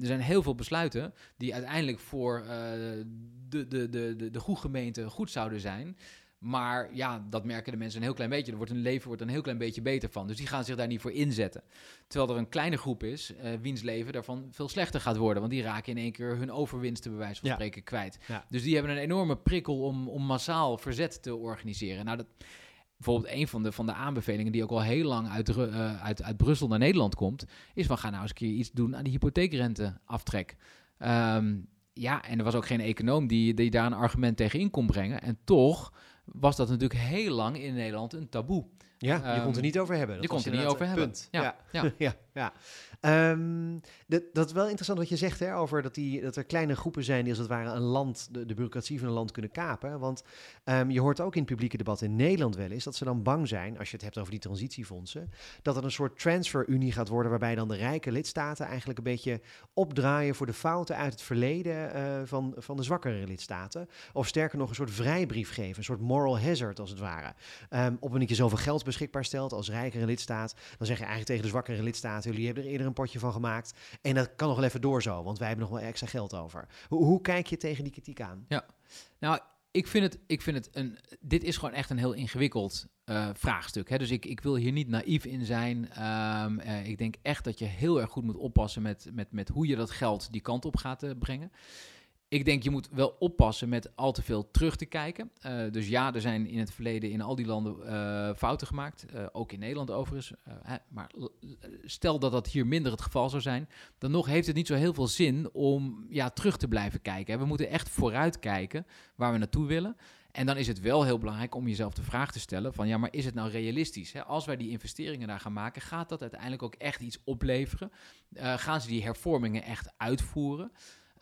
er zijn heel veel besluiten die uiteindelijk voor de, de, de, de, de goede gemeente goed zouden zijn. Maar ja, dat merken de mensen een heel klein beetje. Er wordt hun leven wordt een heel klein beetje beter van. Dus die gaan zich daar niet voor inzetten. Terwijl er een kleine groep is, uh, wiens leven daarvan veel slechter gaat worden. Want die raken in één keer hun overwinsten, bij wijze van spreken, kwijt. Dus die hebben een enorme prikkel om, om massaal verzet te organiseren. Nou, dat, bijvoorbeeld een van de, van de aanbevelingen die ook al heel lang uit, uh, uit, uit Brussel naar Nederland komt, is van ga nou eens een keer iets doen aan die hypotheekrenteaftrek. Um, ja, en er was ook geen econoom die, die daar een argument tegen in kon brengen. En toch was dat natuurlijk heel lang in Nederland een taboe. Ja, je kon het er ehm, niet over hebben. Dat je kon het er niet over hebben. Ja, ja. ja. ja. Um, dat, dat is wel interessant wat je zegt hè, over dat, die, dat er kleine groepen zijn die als het ware een land, de, de bureaucratie van een land kunnen kapen. Want um, je hoort ook in het publieke debat in Nederland wel eens dat ze dan bang zijn, als je het hebt over die transitiefondsen, dat het een soort transferunie gaat worden waarbij dan de rijke lidstaten eigenlijk een beetje opdraaien voor de fouten uit het verleden uh, van, van de zwakkere lidstaten. Of sterker nog een soort vrijbrief geven, een soort moral hazard als het ware. Um, op dat je zoveel geld beschikbaar stelt als rijkere lidstaat, dan zeg je eigenlijk tegen de zwakkere jullie hebben er eerder een potje van gemaakt. En dat kan nog wel even door zo, want wij hebben nog wel extra geld over. Hoe, hoe kijk je tegen die kritiek aan? Ja, nou, ik vind het, ik vind het een. Dit is gewoon echt een heel ingewikkeld uh, vraagstuk. Hè? Dus ik, ik wil hier niet naïef in zijn. Um, uh, ik denk echt dat je heel erg goed moet oppassen met, met, met hoe je dat geld die kant op gaat uh, brengen ik denk je moet wel oppassen met al te veel terug te kijken. Uh, dus ja, er zijn in het verleden in al die landen uh, fouten gemaakt. Uh, ook in Nederland overigens. Hè, maar stel dat dat hier minder het geval zou zijn. Dan nog heeft het niet zo heel veel zin om ja, terug te blijven kijken. We moeten echt vooruit kijken waar we naartoe willen. En dan is het wel heel belangrijk om jezelf de vraag te stellen van ja, maar is het nou realistisch? Hè? Als wij die investeringen daar gaan maken, gaat dat uiteindelijk ook echt iets opleveren? gaan ze die hervormingen echt uitvoeren?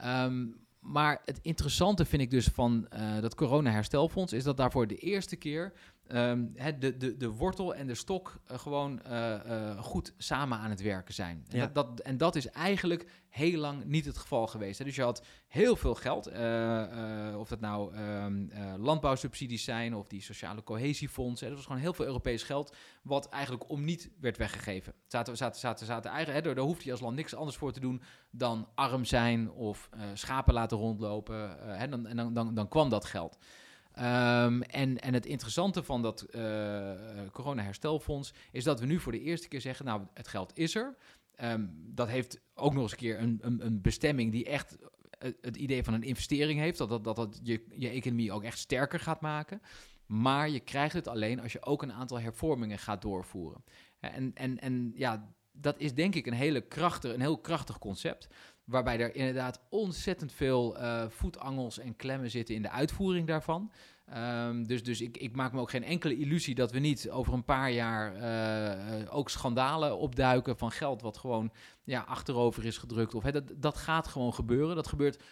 Um, maar het interessante vind ik dus van uh, dat corona-herstelfonds is dat daarvoor de eerste keer um, de, de, de wortel en de stok uh, gewoon uh, goed samen aan het werken zijn. Ja. En, dat, dat, en dat is eigenlijk heel lang niet het geval geweest. Hè. Dus je had heel veel geld, of dat nou um, landbouwsubsidies zijn of die sociale cohesiefondsen. Dat was gewoon heel veel Europees geld, wat eigenlijk om niet werd weggegeven. Zaten, zaten, zaten, zaten eigenlijk, hè, daar hoefde je als land niks anders voor te doen dan arm zijn of schapen laten rondlopen. hè, dan, en dan, dan, dan kwam dat geld. Um, en, en het interessante van dat uh, corona-herstelfonds is dat we nu voor de eerste keer zeggen: Nou, het geld is er. Um, dat heeft ook nog eens een keer een, een, bestemming die echt het idee van een investering heeft. Dat dat, dat, dat je, je economie ook echt sterker gaat maken. Maar je krijgt het alleen als je ook een aantal hervormingen gaat doorvoeren. En, en, en ja, dat is denk ik een, hele krachtig, een heel krachtig concept. Waarbij er inderdaad ontzettend veel uh, voetangels en klemmen zitten in de uitvoering daarvan. Um, dus dus ik, ik, maak me ook geen enkele illusie dat we niet over een paar jaar uh, ook schandalen opduiken van geld wat gewoon ja, achterover is gedrukt. Of, dat, dat gaat gewoon gebeuren. Dat gebeurt,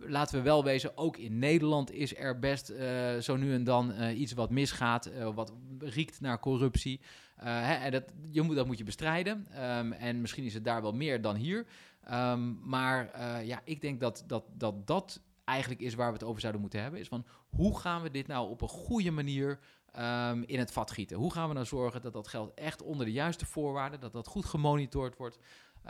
laten we wel wezen, ook in Nederland is er best zo nu en dan iets wat misgaat, wat riekt naar corruptie. En dat, je moet, dat moet je bestrijden. Um, en misschien is het daar wel meer dan hier. Um, maar uh, ja, ik denk dat, dat, dat dat eigenlijk is waar we het over zouden moeten hebben. Is van hoe gaan we dit nou op een goede manier um, in het vat gieten? Hoe gaan we nou zorgen dat dat geld echt onder de juiste voorwaarden, dat dat goed gemonitord wordt,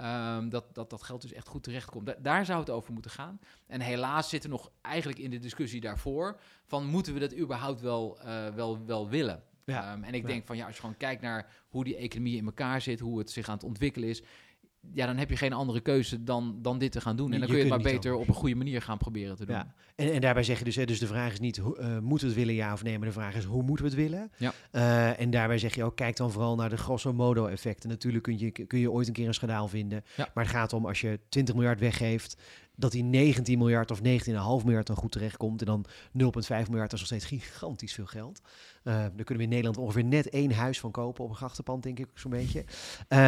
um, dat, dat dat geld dus echt goed terechtkomt? Da daar zou het over moeten gaan. En helaas zitten we nog eigenlijk in de discussie daarvoor van moeten we dat überhaupt wel, uh, wel, wel willen? Ja, um, en ik ja. denk van ja, als je gewoon kijkt naar hoe die economie in elkaar zit, hoe het zich aan het ontwikkelen is, ja, dan heb je geen andere keuze dan, dan dit te gaan doen. En dan kun je het maar beter op een goede manier gaan proberen te doen. Ja. En, en daarbij zeg je dus, hè, dus de vraag is niet, uh, moeten we het willen ja of nee, maar de vraag is, hoe moeten we het willen? Ja. Uh, en daarbij zeg je ook, kijk dan vooral naar de grosso modo effecten. Natuurlijk kun je, kun je ooit een keer een schandaal vinden. Ja. Maar het gaat om, als je 20 miljard weggeeft, dat die 19 miljard of 19,5 miljard dan goed terechtkomt. En dan 0,5 miljard is nog steeds gigantisch veel geld. Uh, daar kunnen we in Nederland ongeveer net één huis van kopen op een grachtenpand, denk ik zo'n beetje. Uh,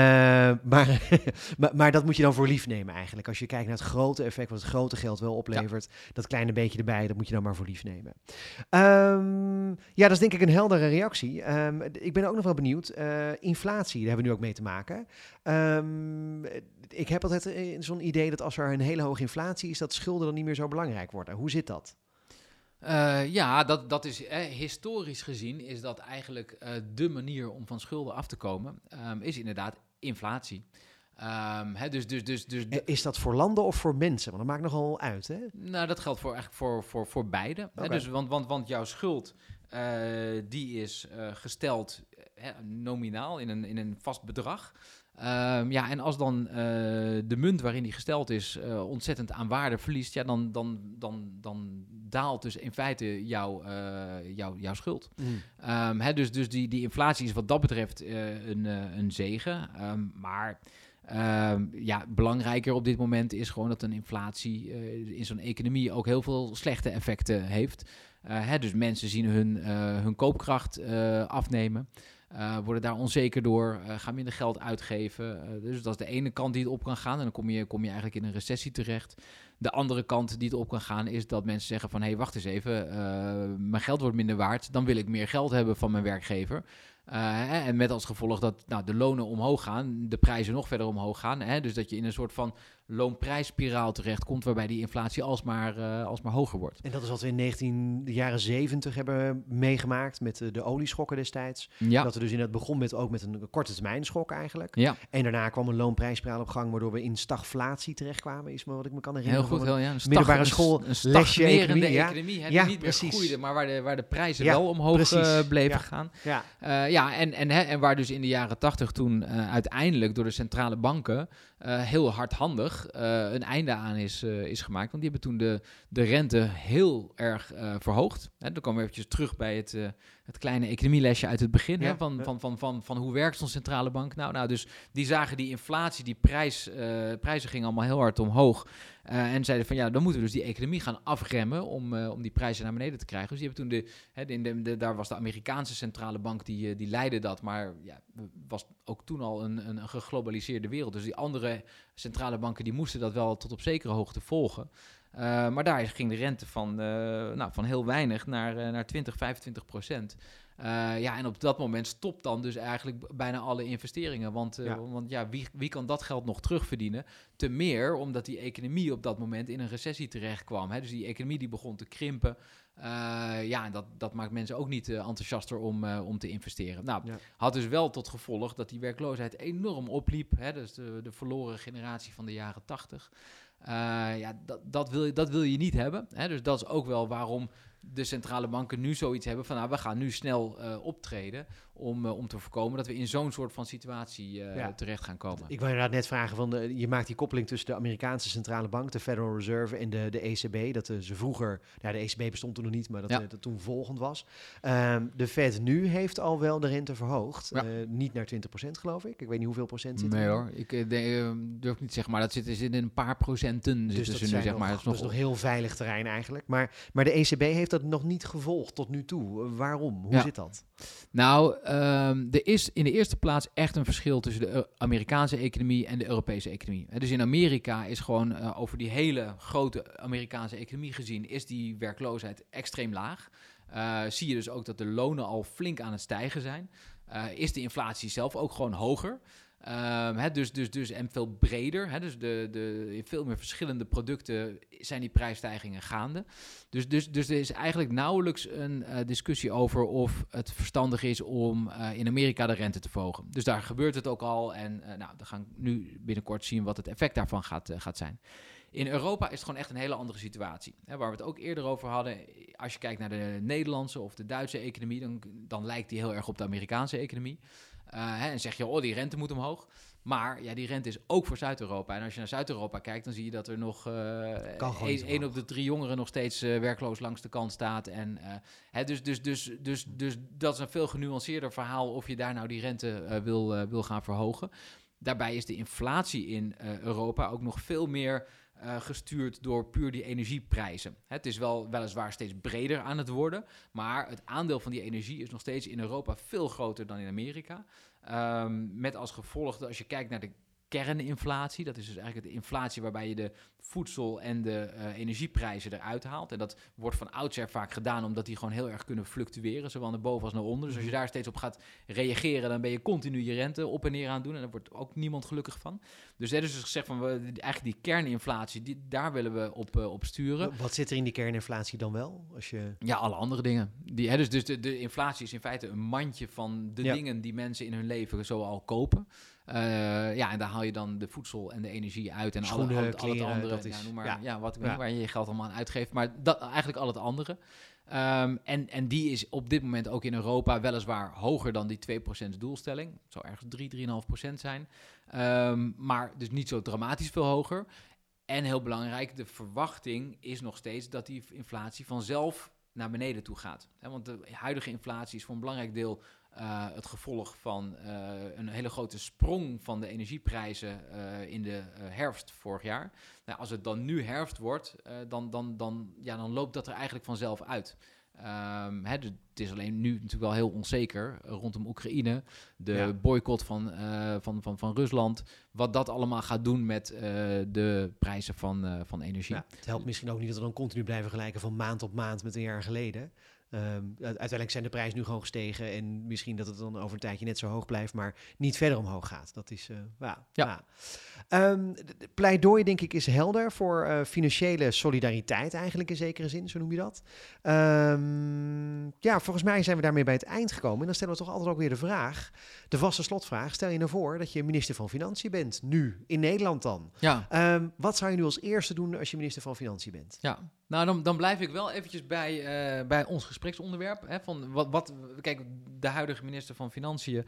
maar, maar, maar, dat moet je dan voor lief nemen eigenlijk. Als je kijkt naar het grote effect, wat het grote geld wel oplevert, ja. dat kleine beetje erbij, dat moet je dan maar voor lief nemen. Um, ja, dat is denk ik een heldere reactie. Um, ik ben ook nog wel benieuwd. Uh, inflatie, daar hebben we nu ook mee te maken. Um, ik heb altijd zo'n idee dat als er een hele hoge inflatie is, dat schulden dan niet meer zo belangrijk worden. Hoe zit dat? Uh, ja, dat, dat is eh, historisch gezien is dat eigenlijk uh, de manier om van schulden af te komen, um, is inderdaad inflatie. Um, hè, dus, dus, dus, dus is dat voor landen of voor mensen? Want dat maakt nogal uit, hè? Nou, dat geldt voor, eigenlijk voor, voor, voor beide. Okay. Dus, want, want, want jouw schuld die is gesteld nominaal in een, in een vast bedrag. Ehm, ja, en als dan uh, de munt waarin die gesteld is uh, ontzettend aan waarde verliest, ja, dan, dan, dan, dan daalt dus in feite jouw, uh, jouw, jouw schuld. Mm. Um, hè, dus dus die, die inflatie is wat dat betreft een, een zegen. Um, maar ja, belangrijker op dit moment is gewoon dat een inflatie in zo'n economie ook heel veel slechte effecten heeft. Hè, dus mensen zien hun, hun koopkracht afnemen. Uh, worden daar onzeker door, uh, gaan minder geld uitgeven. Uh, dus dat is de ene kant die het op kan gaan. En dan kom je, kom je eigenlijk in een recessie terecht. De andere kant die het op kan gaan is dat mensen zeggen van... hé, hey, wacht eens even, mijn geld wordt minder waard. Dan wil ik meer geld hebben van mijn werkgever. en met als gevolg dat nou, de lonen omhoog gaan, de prijzen nog verder omhoog gaan. Hè? Dus dat je in een soort van loonprijsspiraal terechtkomt, waarbij die inflatie alsmaar, uh, alsmaar hoger wordt. En dat is wat we in 19, de jaren 70 hebben meegemaakt met de, de olieschokken destijds. Ja. Dat we dus in het begon met ook met een korte termijn schok eigenlijk. Ja. En daarna kwam een loonprijsspiraal op gang, waardoor we in stagflatie terechtkwamen, is maar wat ik me kan herinneren. Heel goed, heel, ja. Een middelbare school, een lesje economie, ja. economie, ja, niet precies. meer groeide, maar waar de, waar de prijzen wel omhoog uh, bleven gaan. Ja, uh, ja en, en, hè, en waar dus in de jaren 80 toen uiteindelijk door de centrale banken heel hardhandig uh, een einde aan is, uh, is gemaakt. Want die hebben toen de, de rente heel erg uh, verhoogd. Hè, dan komen we eventjes terug bij het, het kleine economielesje uit het begin. hè, van, van, van, van, van hoe werkt zo'n centrale bank nou? Nou, dus die zagen die inflatie, die prijs, prijzen gingen allemaal heel hard omhoog. en zeiden van ja, dan moeten we dus die economie gaan afremmen om, om die prijzen naar beneden te krijgen. Dus die hebben toen de, hè, in de, de, daar was de Amerikaanse centrale bank die, die leidde dat. Maar ja, was ook toen al een, een, een geglobaliseerde wereld. Dus die andere centrale banken die moesten dat wel tot op zekere hoogte volgen. Uh, maar daar ging de rente van, uh, nou, van heel weinig naar, uh, naar 20, 25 procent. ja, en op dat moment stopt dan dus eigenlijk bijna alle investeringen. Want, ja. want ja, wie, wie kan dat geld nog terugverdienen? Te meer omdat die economie op dat moment in een recessie terecht kwam. Hè? Dus die economie die begon te krimpen. ja, en dat, dat maakt mensen ook niet enthousiaster om, om te investeren. Nou, had dus wel tot gevolg dat die werkloosheid enorm opliep. Hè? Dus de, de verloren generatie van de jaren 80. Uh, ja, dat, dat, wil je, dat wil je niet hebben. Hè? Dus dat is ook wel waarom de centrale banken nu zoiets hebben van... nou, we gaan nu snel uh, optreden om, uh, om te voorkomen dat we in zo'n soort van situatie uh, ja. terecht gaan komen. Ik wil inderdaad net vragen, van de, je maakt die koppeling tussen de Amerikaanse centrale bank, de Federal Reserve en de, de ECB. Dat ze vroeger, nou, de ECB bestond toen nog niet, maar dat, ja. dat toen volgend was. Um, de Fed nu heeft al wel de rente verhoogd. Ja. niet naar 20% geloof ik. Ik weet niet hoeveel procent zit Nee hoor, ik uh, durf niet te zeggen, maar dat zit in een paar procenten. Dus dat, nu, zeg maar, dat is nog, nog heel veilig terrein eigenlijk. Maar, maar de ECB heeft dat nog niet gevolgd tot nu toe. Waarom? Hoe zit dat? Nou, um, er is in de eerste plaats echt een verschil tussen de Amerikaanse economie en de Europese economie. Dus in Amerika is gewoon uh, over die hele grote Amerikaanse economie gezien, is die werkloosheid extreem laag. Uh, zie je dus ook dat de lonen al flink aan het stijgen zijn. Is de inflatie zelf ook gewoon hoger. Hè, dus, dus, dus, en veel breder. Dus de, de, in veel meer verschillende producten zijn die prijsstijgingen gaande. Dus, dus, dus er is eigenlijk nauwelijks een uh, discussie over of het verstandig is om uh, in Amerika de rente te verhogen. Dus daar gebeurt het ook al. En uh, nou, we gaan nu binnenkort zien wat het effect daarvan gaat, gaat zijn. In Europa is het gewoon echt een hele andere situatie. Waar we het ook eerder over hadden. Als je kijkt naar de Nederlandse of de Duitse economie, dan, dan lijkt die heel erg op de Amerikaanse economie. Hè, en zeg je, oh, die rente moet omhoog. Maar ja, die rente is ook voor Zuid-Europa. En als je naar Zuid-Europa kijkt, dan zie je dat er nog één op de drie jongeren nog steeds uh, werkloos langs de kant staat. En, hè, dus, dus, dus, dus, dus dat is een veel genuanceerder verhaal of je daar nou die rente wil, wil gaan verhogen. Daarbij is de inflatie in Europa ook nog veel meer uh, gestuurd door puur die energieprijzen. Het is wel weliswaar steeds breder aan het worden, maar het aandeel van die energie is nog steeds in Europa veel groter dan in Amerika. Um, met als gevolg dat als je kijkt naar de kerninflatie, dat is dus eigenlijk de inflatie waarbij je de voedsel- en de uh, energieprijzen eruit haalt. En dat wordt van oudsher vaak gedaan omdat die gewoon heel erg kunnen fluctueren, zowel naar boven als naar onder. Dus als je mhm. daar steeds op gaat reageren, dan ben je continu je rente op en neer aan het doen en daar wordt ook niemand gelukkig van. Dus er is dus gezegd van we, eigenlijk die kerninflatie, die, daar willen we op, uh, op sturen. Wat zit er in die kerninflatie dan wel? Als je... Ja, alle andere dingen. Die, hè, dus dus de, de inflatie is in feite een mandje van de dingen die mensen in hun leven zo al kopen. Uh, ja, en daar haal je dan de voedsel en de energie uit en Schoenen, al, kleren, al het andere. dat is, ja, noem maar, ja. ja. wat, Ja. waar je je geld allemaal aan uitgeeft. Maar dat, eigenlijk al het andere. Ehm, en, en die is op dit moment ook in Europa weliswaar hoger dan die 2% doelstelling. Het zou ergens 3, 3,5% zijn. Ehm, maar dus niet zo dramatisch veel hoger. En heel belangrijk, de verwachting is nog steeds dat die inflatie vanzelf naar beneden toe gaat. Want de huidige inflatie is voor een belangrijk deel uh, het gevolg van uh, een hele grote sprong van de energieprijzen uh, in de herfst vorig jaar. Nou, als het dan nu herfst wordt, dan, dan, dan, ja, dan loopt dat er eigenlijk vanzelf uit. Um, hè, het is alleen nu natuurlijk wel heel onzeker rondom Oekraïne. De Ja. boycott van, van, van, van Rusland. Wat dat allemaal gaat doen met de prijzen van, van energie. Ja, het helpt misschien ook niet dat we dan continu blijven vergelijken van maand op maand met een jaar geleden. Um, uiteindelijk zijn de prijzen nu gewoon gestegen en misschien dat het dan over een tijdje net zo hoog blijft, maar niet verder omhoog gaat. Dat is, uh, ja. Um, de pleidooi denk ik is helder voor uh, financiële solidariteit eigenlijk in zekere zin, zo noem je dat. Um, ja, volgens mij zijn we daarmee bij het eind gekomen en dan stellen we toch altijd ook weer de vraag, de vaste slotvraag, stel je nou voor dat je minister van Financiën bent, nu, in Nederland dan. Ja. Wat zou je nu als eerste doen als je minister van Financiën bent? Ja, nou dan, dan blijf ik wel eventjes bij, uh, bij ons gespreksonderwerp. Hè, van wat, wat, kijk, de huidige minister van Financiën,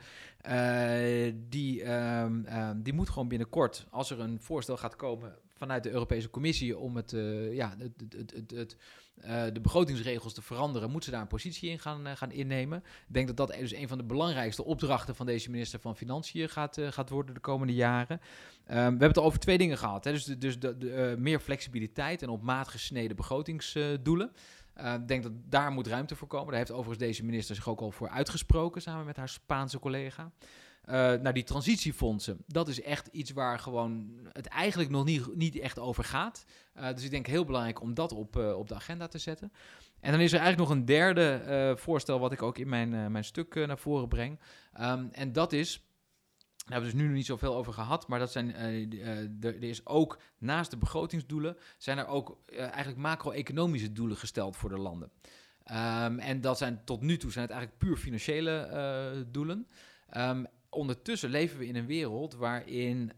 uh, die, um, um, die moet gewoon binnenkort, als er een voorstel gaat komen vanuit de Europese Commissie om het, uh, ja, het, het, het, het uh, de begrotingsregels te veranderen, moet ze daar een positie in gaan, uh, gaan innemen. Ik denk dat dat dus een van de belangrijkste opdrachten van deze minister van Financiën gaat, gaat worden de komende jaren. Um, we hebben het over twee dingen gehad. Hè? Dus, dus de, de, meer flexibiliteit en op maat gesneden begrotingsdoelen. ik denk dat daar moet ruimte voor komen. Daar heeft overigens deze minister zich ook al voor uitgesproken, samen met haar Spaanse collega. Nou, die transitiefondsen, dat is echt iets waar gewoon het eigenlijk nog niet, niet echt over gaat. Uh, dus ik denk heel belangrijk om dat op, uh, op de agenda te zetten. En dan is er eigenlijk nog een derde voorstel wat ik ook in mijn, mijn stuk naar voren breng. Um, en dat is, daar hebben we dus nu nog niet zoveel over gehad, maar dat zijn, er is ook naast de begrotingsdoelen, zijn er ook eigenlijk macro-economische doelen gesteld voor de landen. Um, en dat zijn tot nu toe zijn het eigenlijk puur financiële doelen. Um, ondertussen leven we in een wereld waarin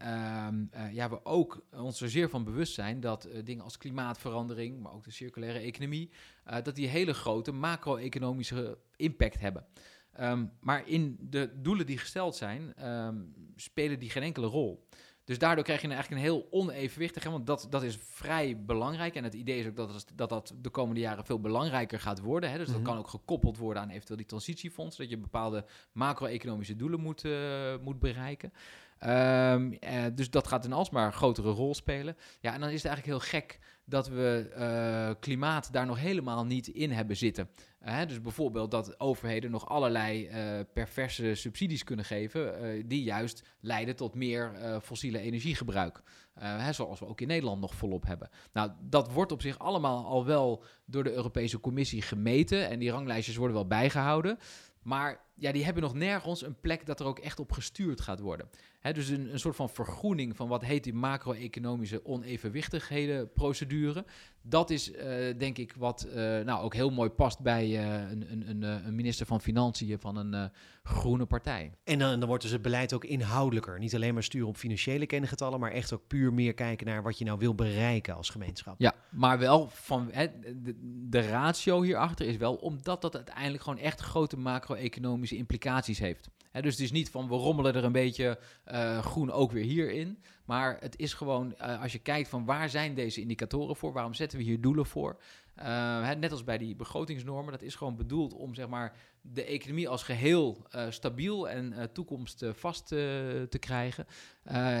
um, uh, ja, we ook ons er zeer van bewust zijn dat uh, dingen als klimaatverandering, maar ook de circulaire economie, uh, dat die hele grote macro-economische impact hebben. Um, maar in de doelen die gesteld zijn, um, spelen die geen enkele rol. Dus daardoor krijg je eigenlijk een heel onevenwichtig, hè, want dat, dat is vrij belangrijk. En het idee is ook dat dat, dat de komende jaren veel belangrijker gaat worden. Hè. Dus dat Mhm. kan ook gekoppeld worden aan eventueel die transitiefonds, dat je bepaalde macro-economische doelen moet, uh, moet bereiken. Um, uh, dus dat gaat een alsmaar grotere rol spelen. Ja, en dan is het eigenlijk heel gek dat we uh, klimaat daar nog helemaal niet in hebben zitten. Dus bijvoorbeeld dat overheden nog allerlei uh, perverse subsidies kunnen geven, die juist leiden tot meer fossiele energiegebruik. Hè, zoals we ook in Nederland nog volop hebben. Nou, dat wordt op zich allemaal al wel door de Europese Commissie gemeten en die ranglijstjes worden wel bijgehouden. Maar ja, die hebben nog nergens een plek dat er ook echt op gestuurd gaat worden. Hè, dus een, een soort van vergroening van wat heet die macro-economische onevenwichtigheden procedure. Dat is uh, denk ik wat uh, nou, ook heel mooi past bij uh, een, een, een, minister van Financiën van een groene partij. En dan, dan wordt dus het beleid ook inhoudelijker. Niet alleen maar sturen op financiële kengetallen, maar echt ook puur meer kijken naar wat je nou wil bereiken als gemeenschap. Ja, maar wel van de, de ratio hierachter is wel omdat dat uiteindelijk gewoon echt grote macro-economische implicaties heeft. He, dus het is niet van we rommelen er een beetje uh, groen ook weer hierin. Maar het is gewoon, uh, als je kijkt van waar zijn deze indicatoren voor? Waarom zetten we hier doelen voor? He, net als bij die begrotingsnormen, dat is gewoon bedoeld om zeg maar, de economie als geheel stabiel en toekomstvast te krijgen.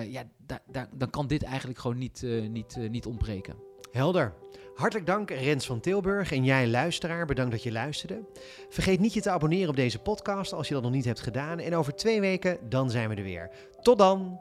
ja, da da dan kan dit eigenlijk gewoon niet, niet, niet ontbreken. Helder. Hartelijk dank Rens van Tilburg en jij luisteraar, bedankt dat je luisterde. Vergeet niet je te abonneren op deze podcast als je dat nog niet hebt gedaan. En over twee weken, dan zijn we er weer. Tot dan!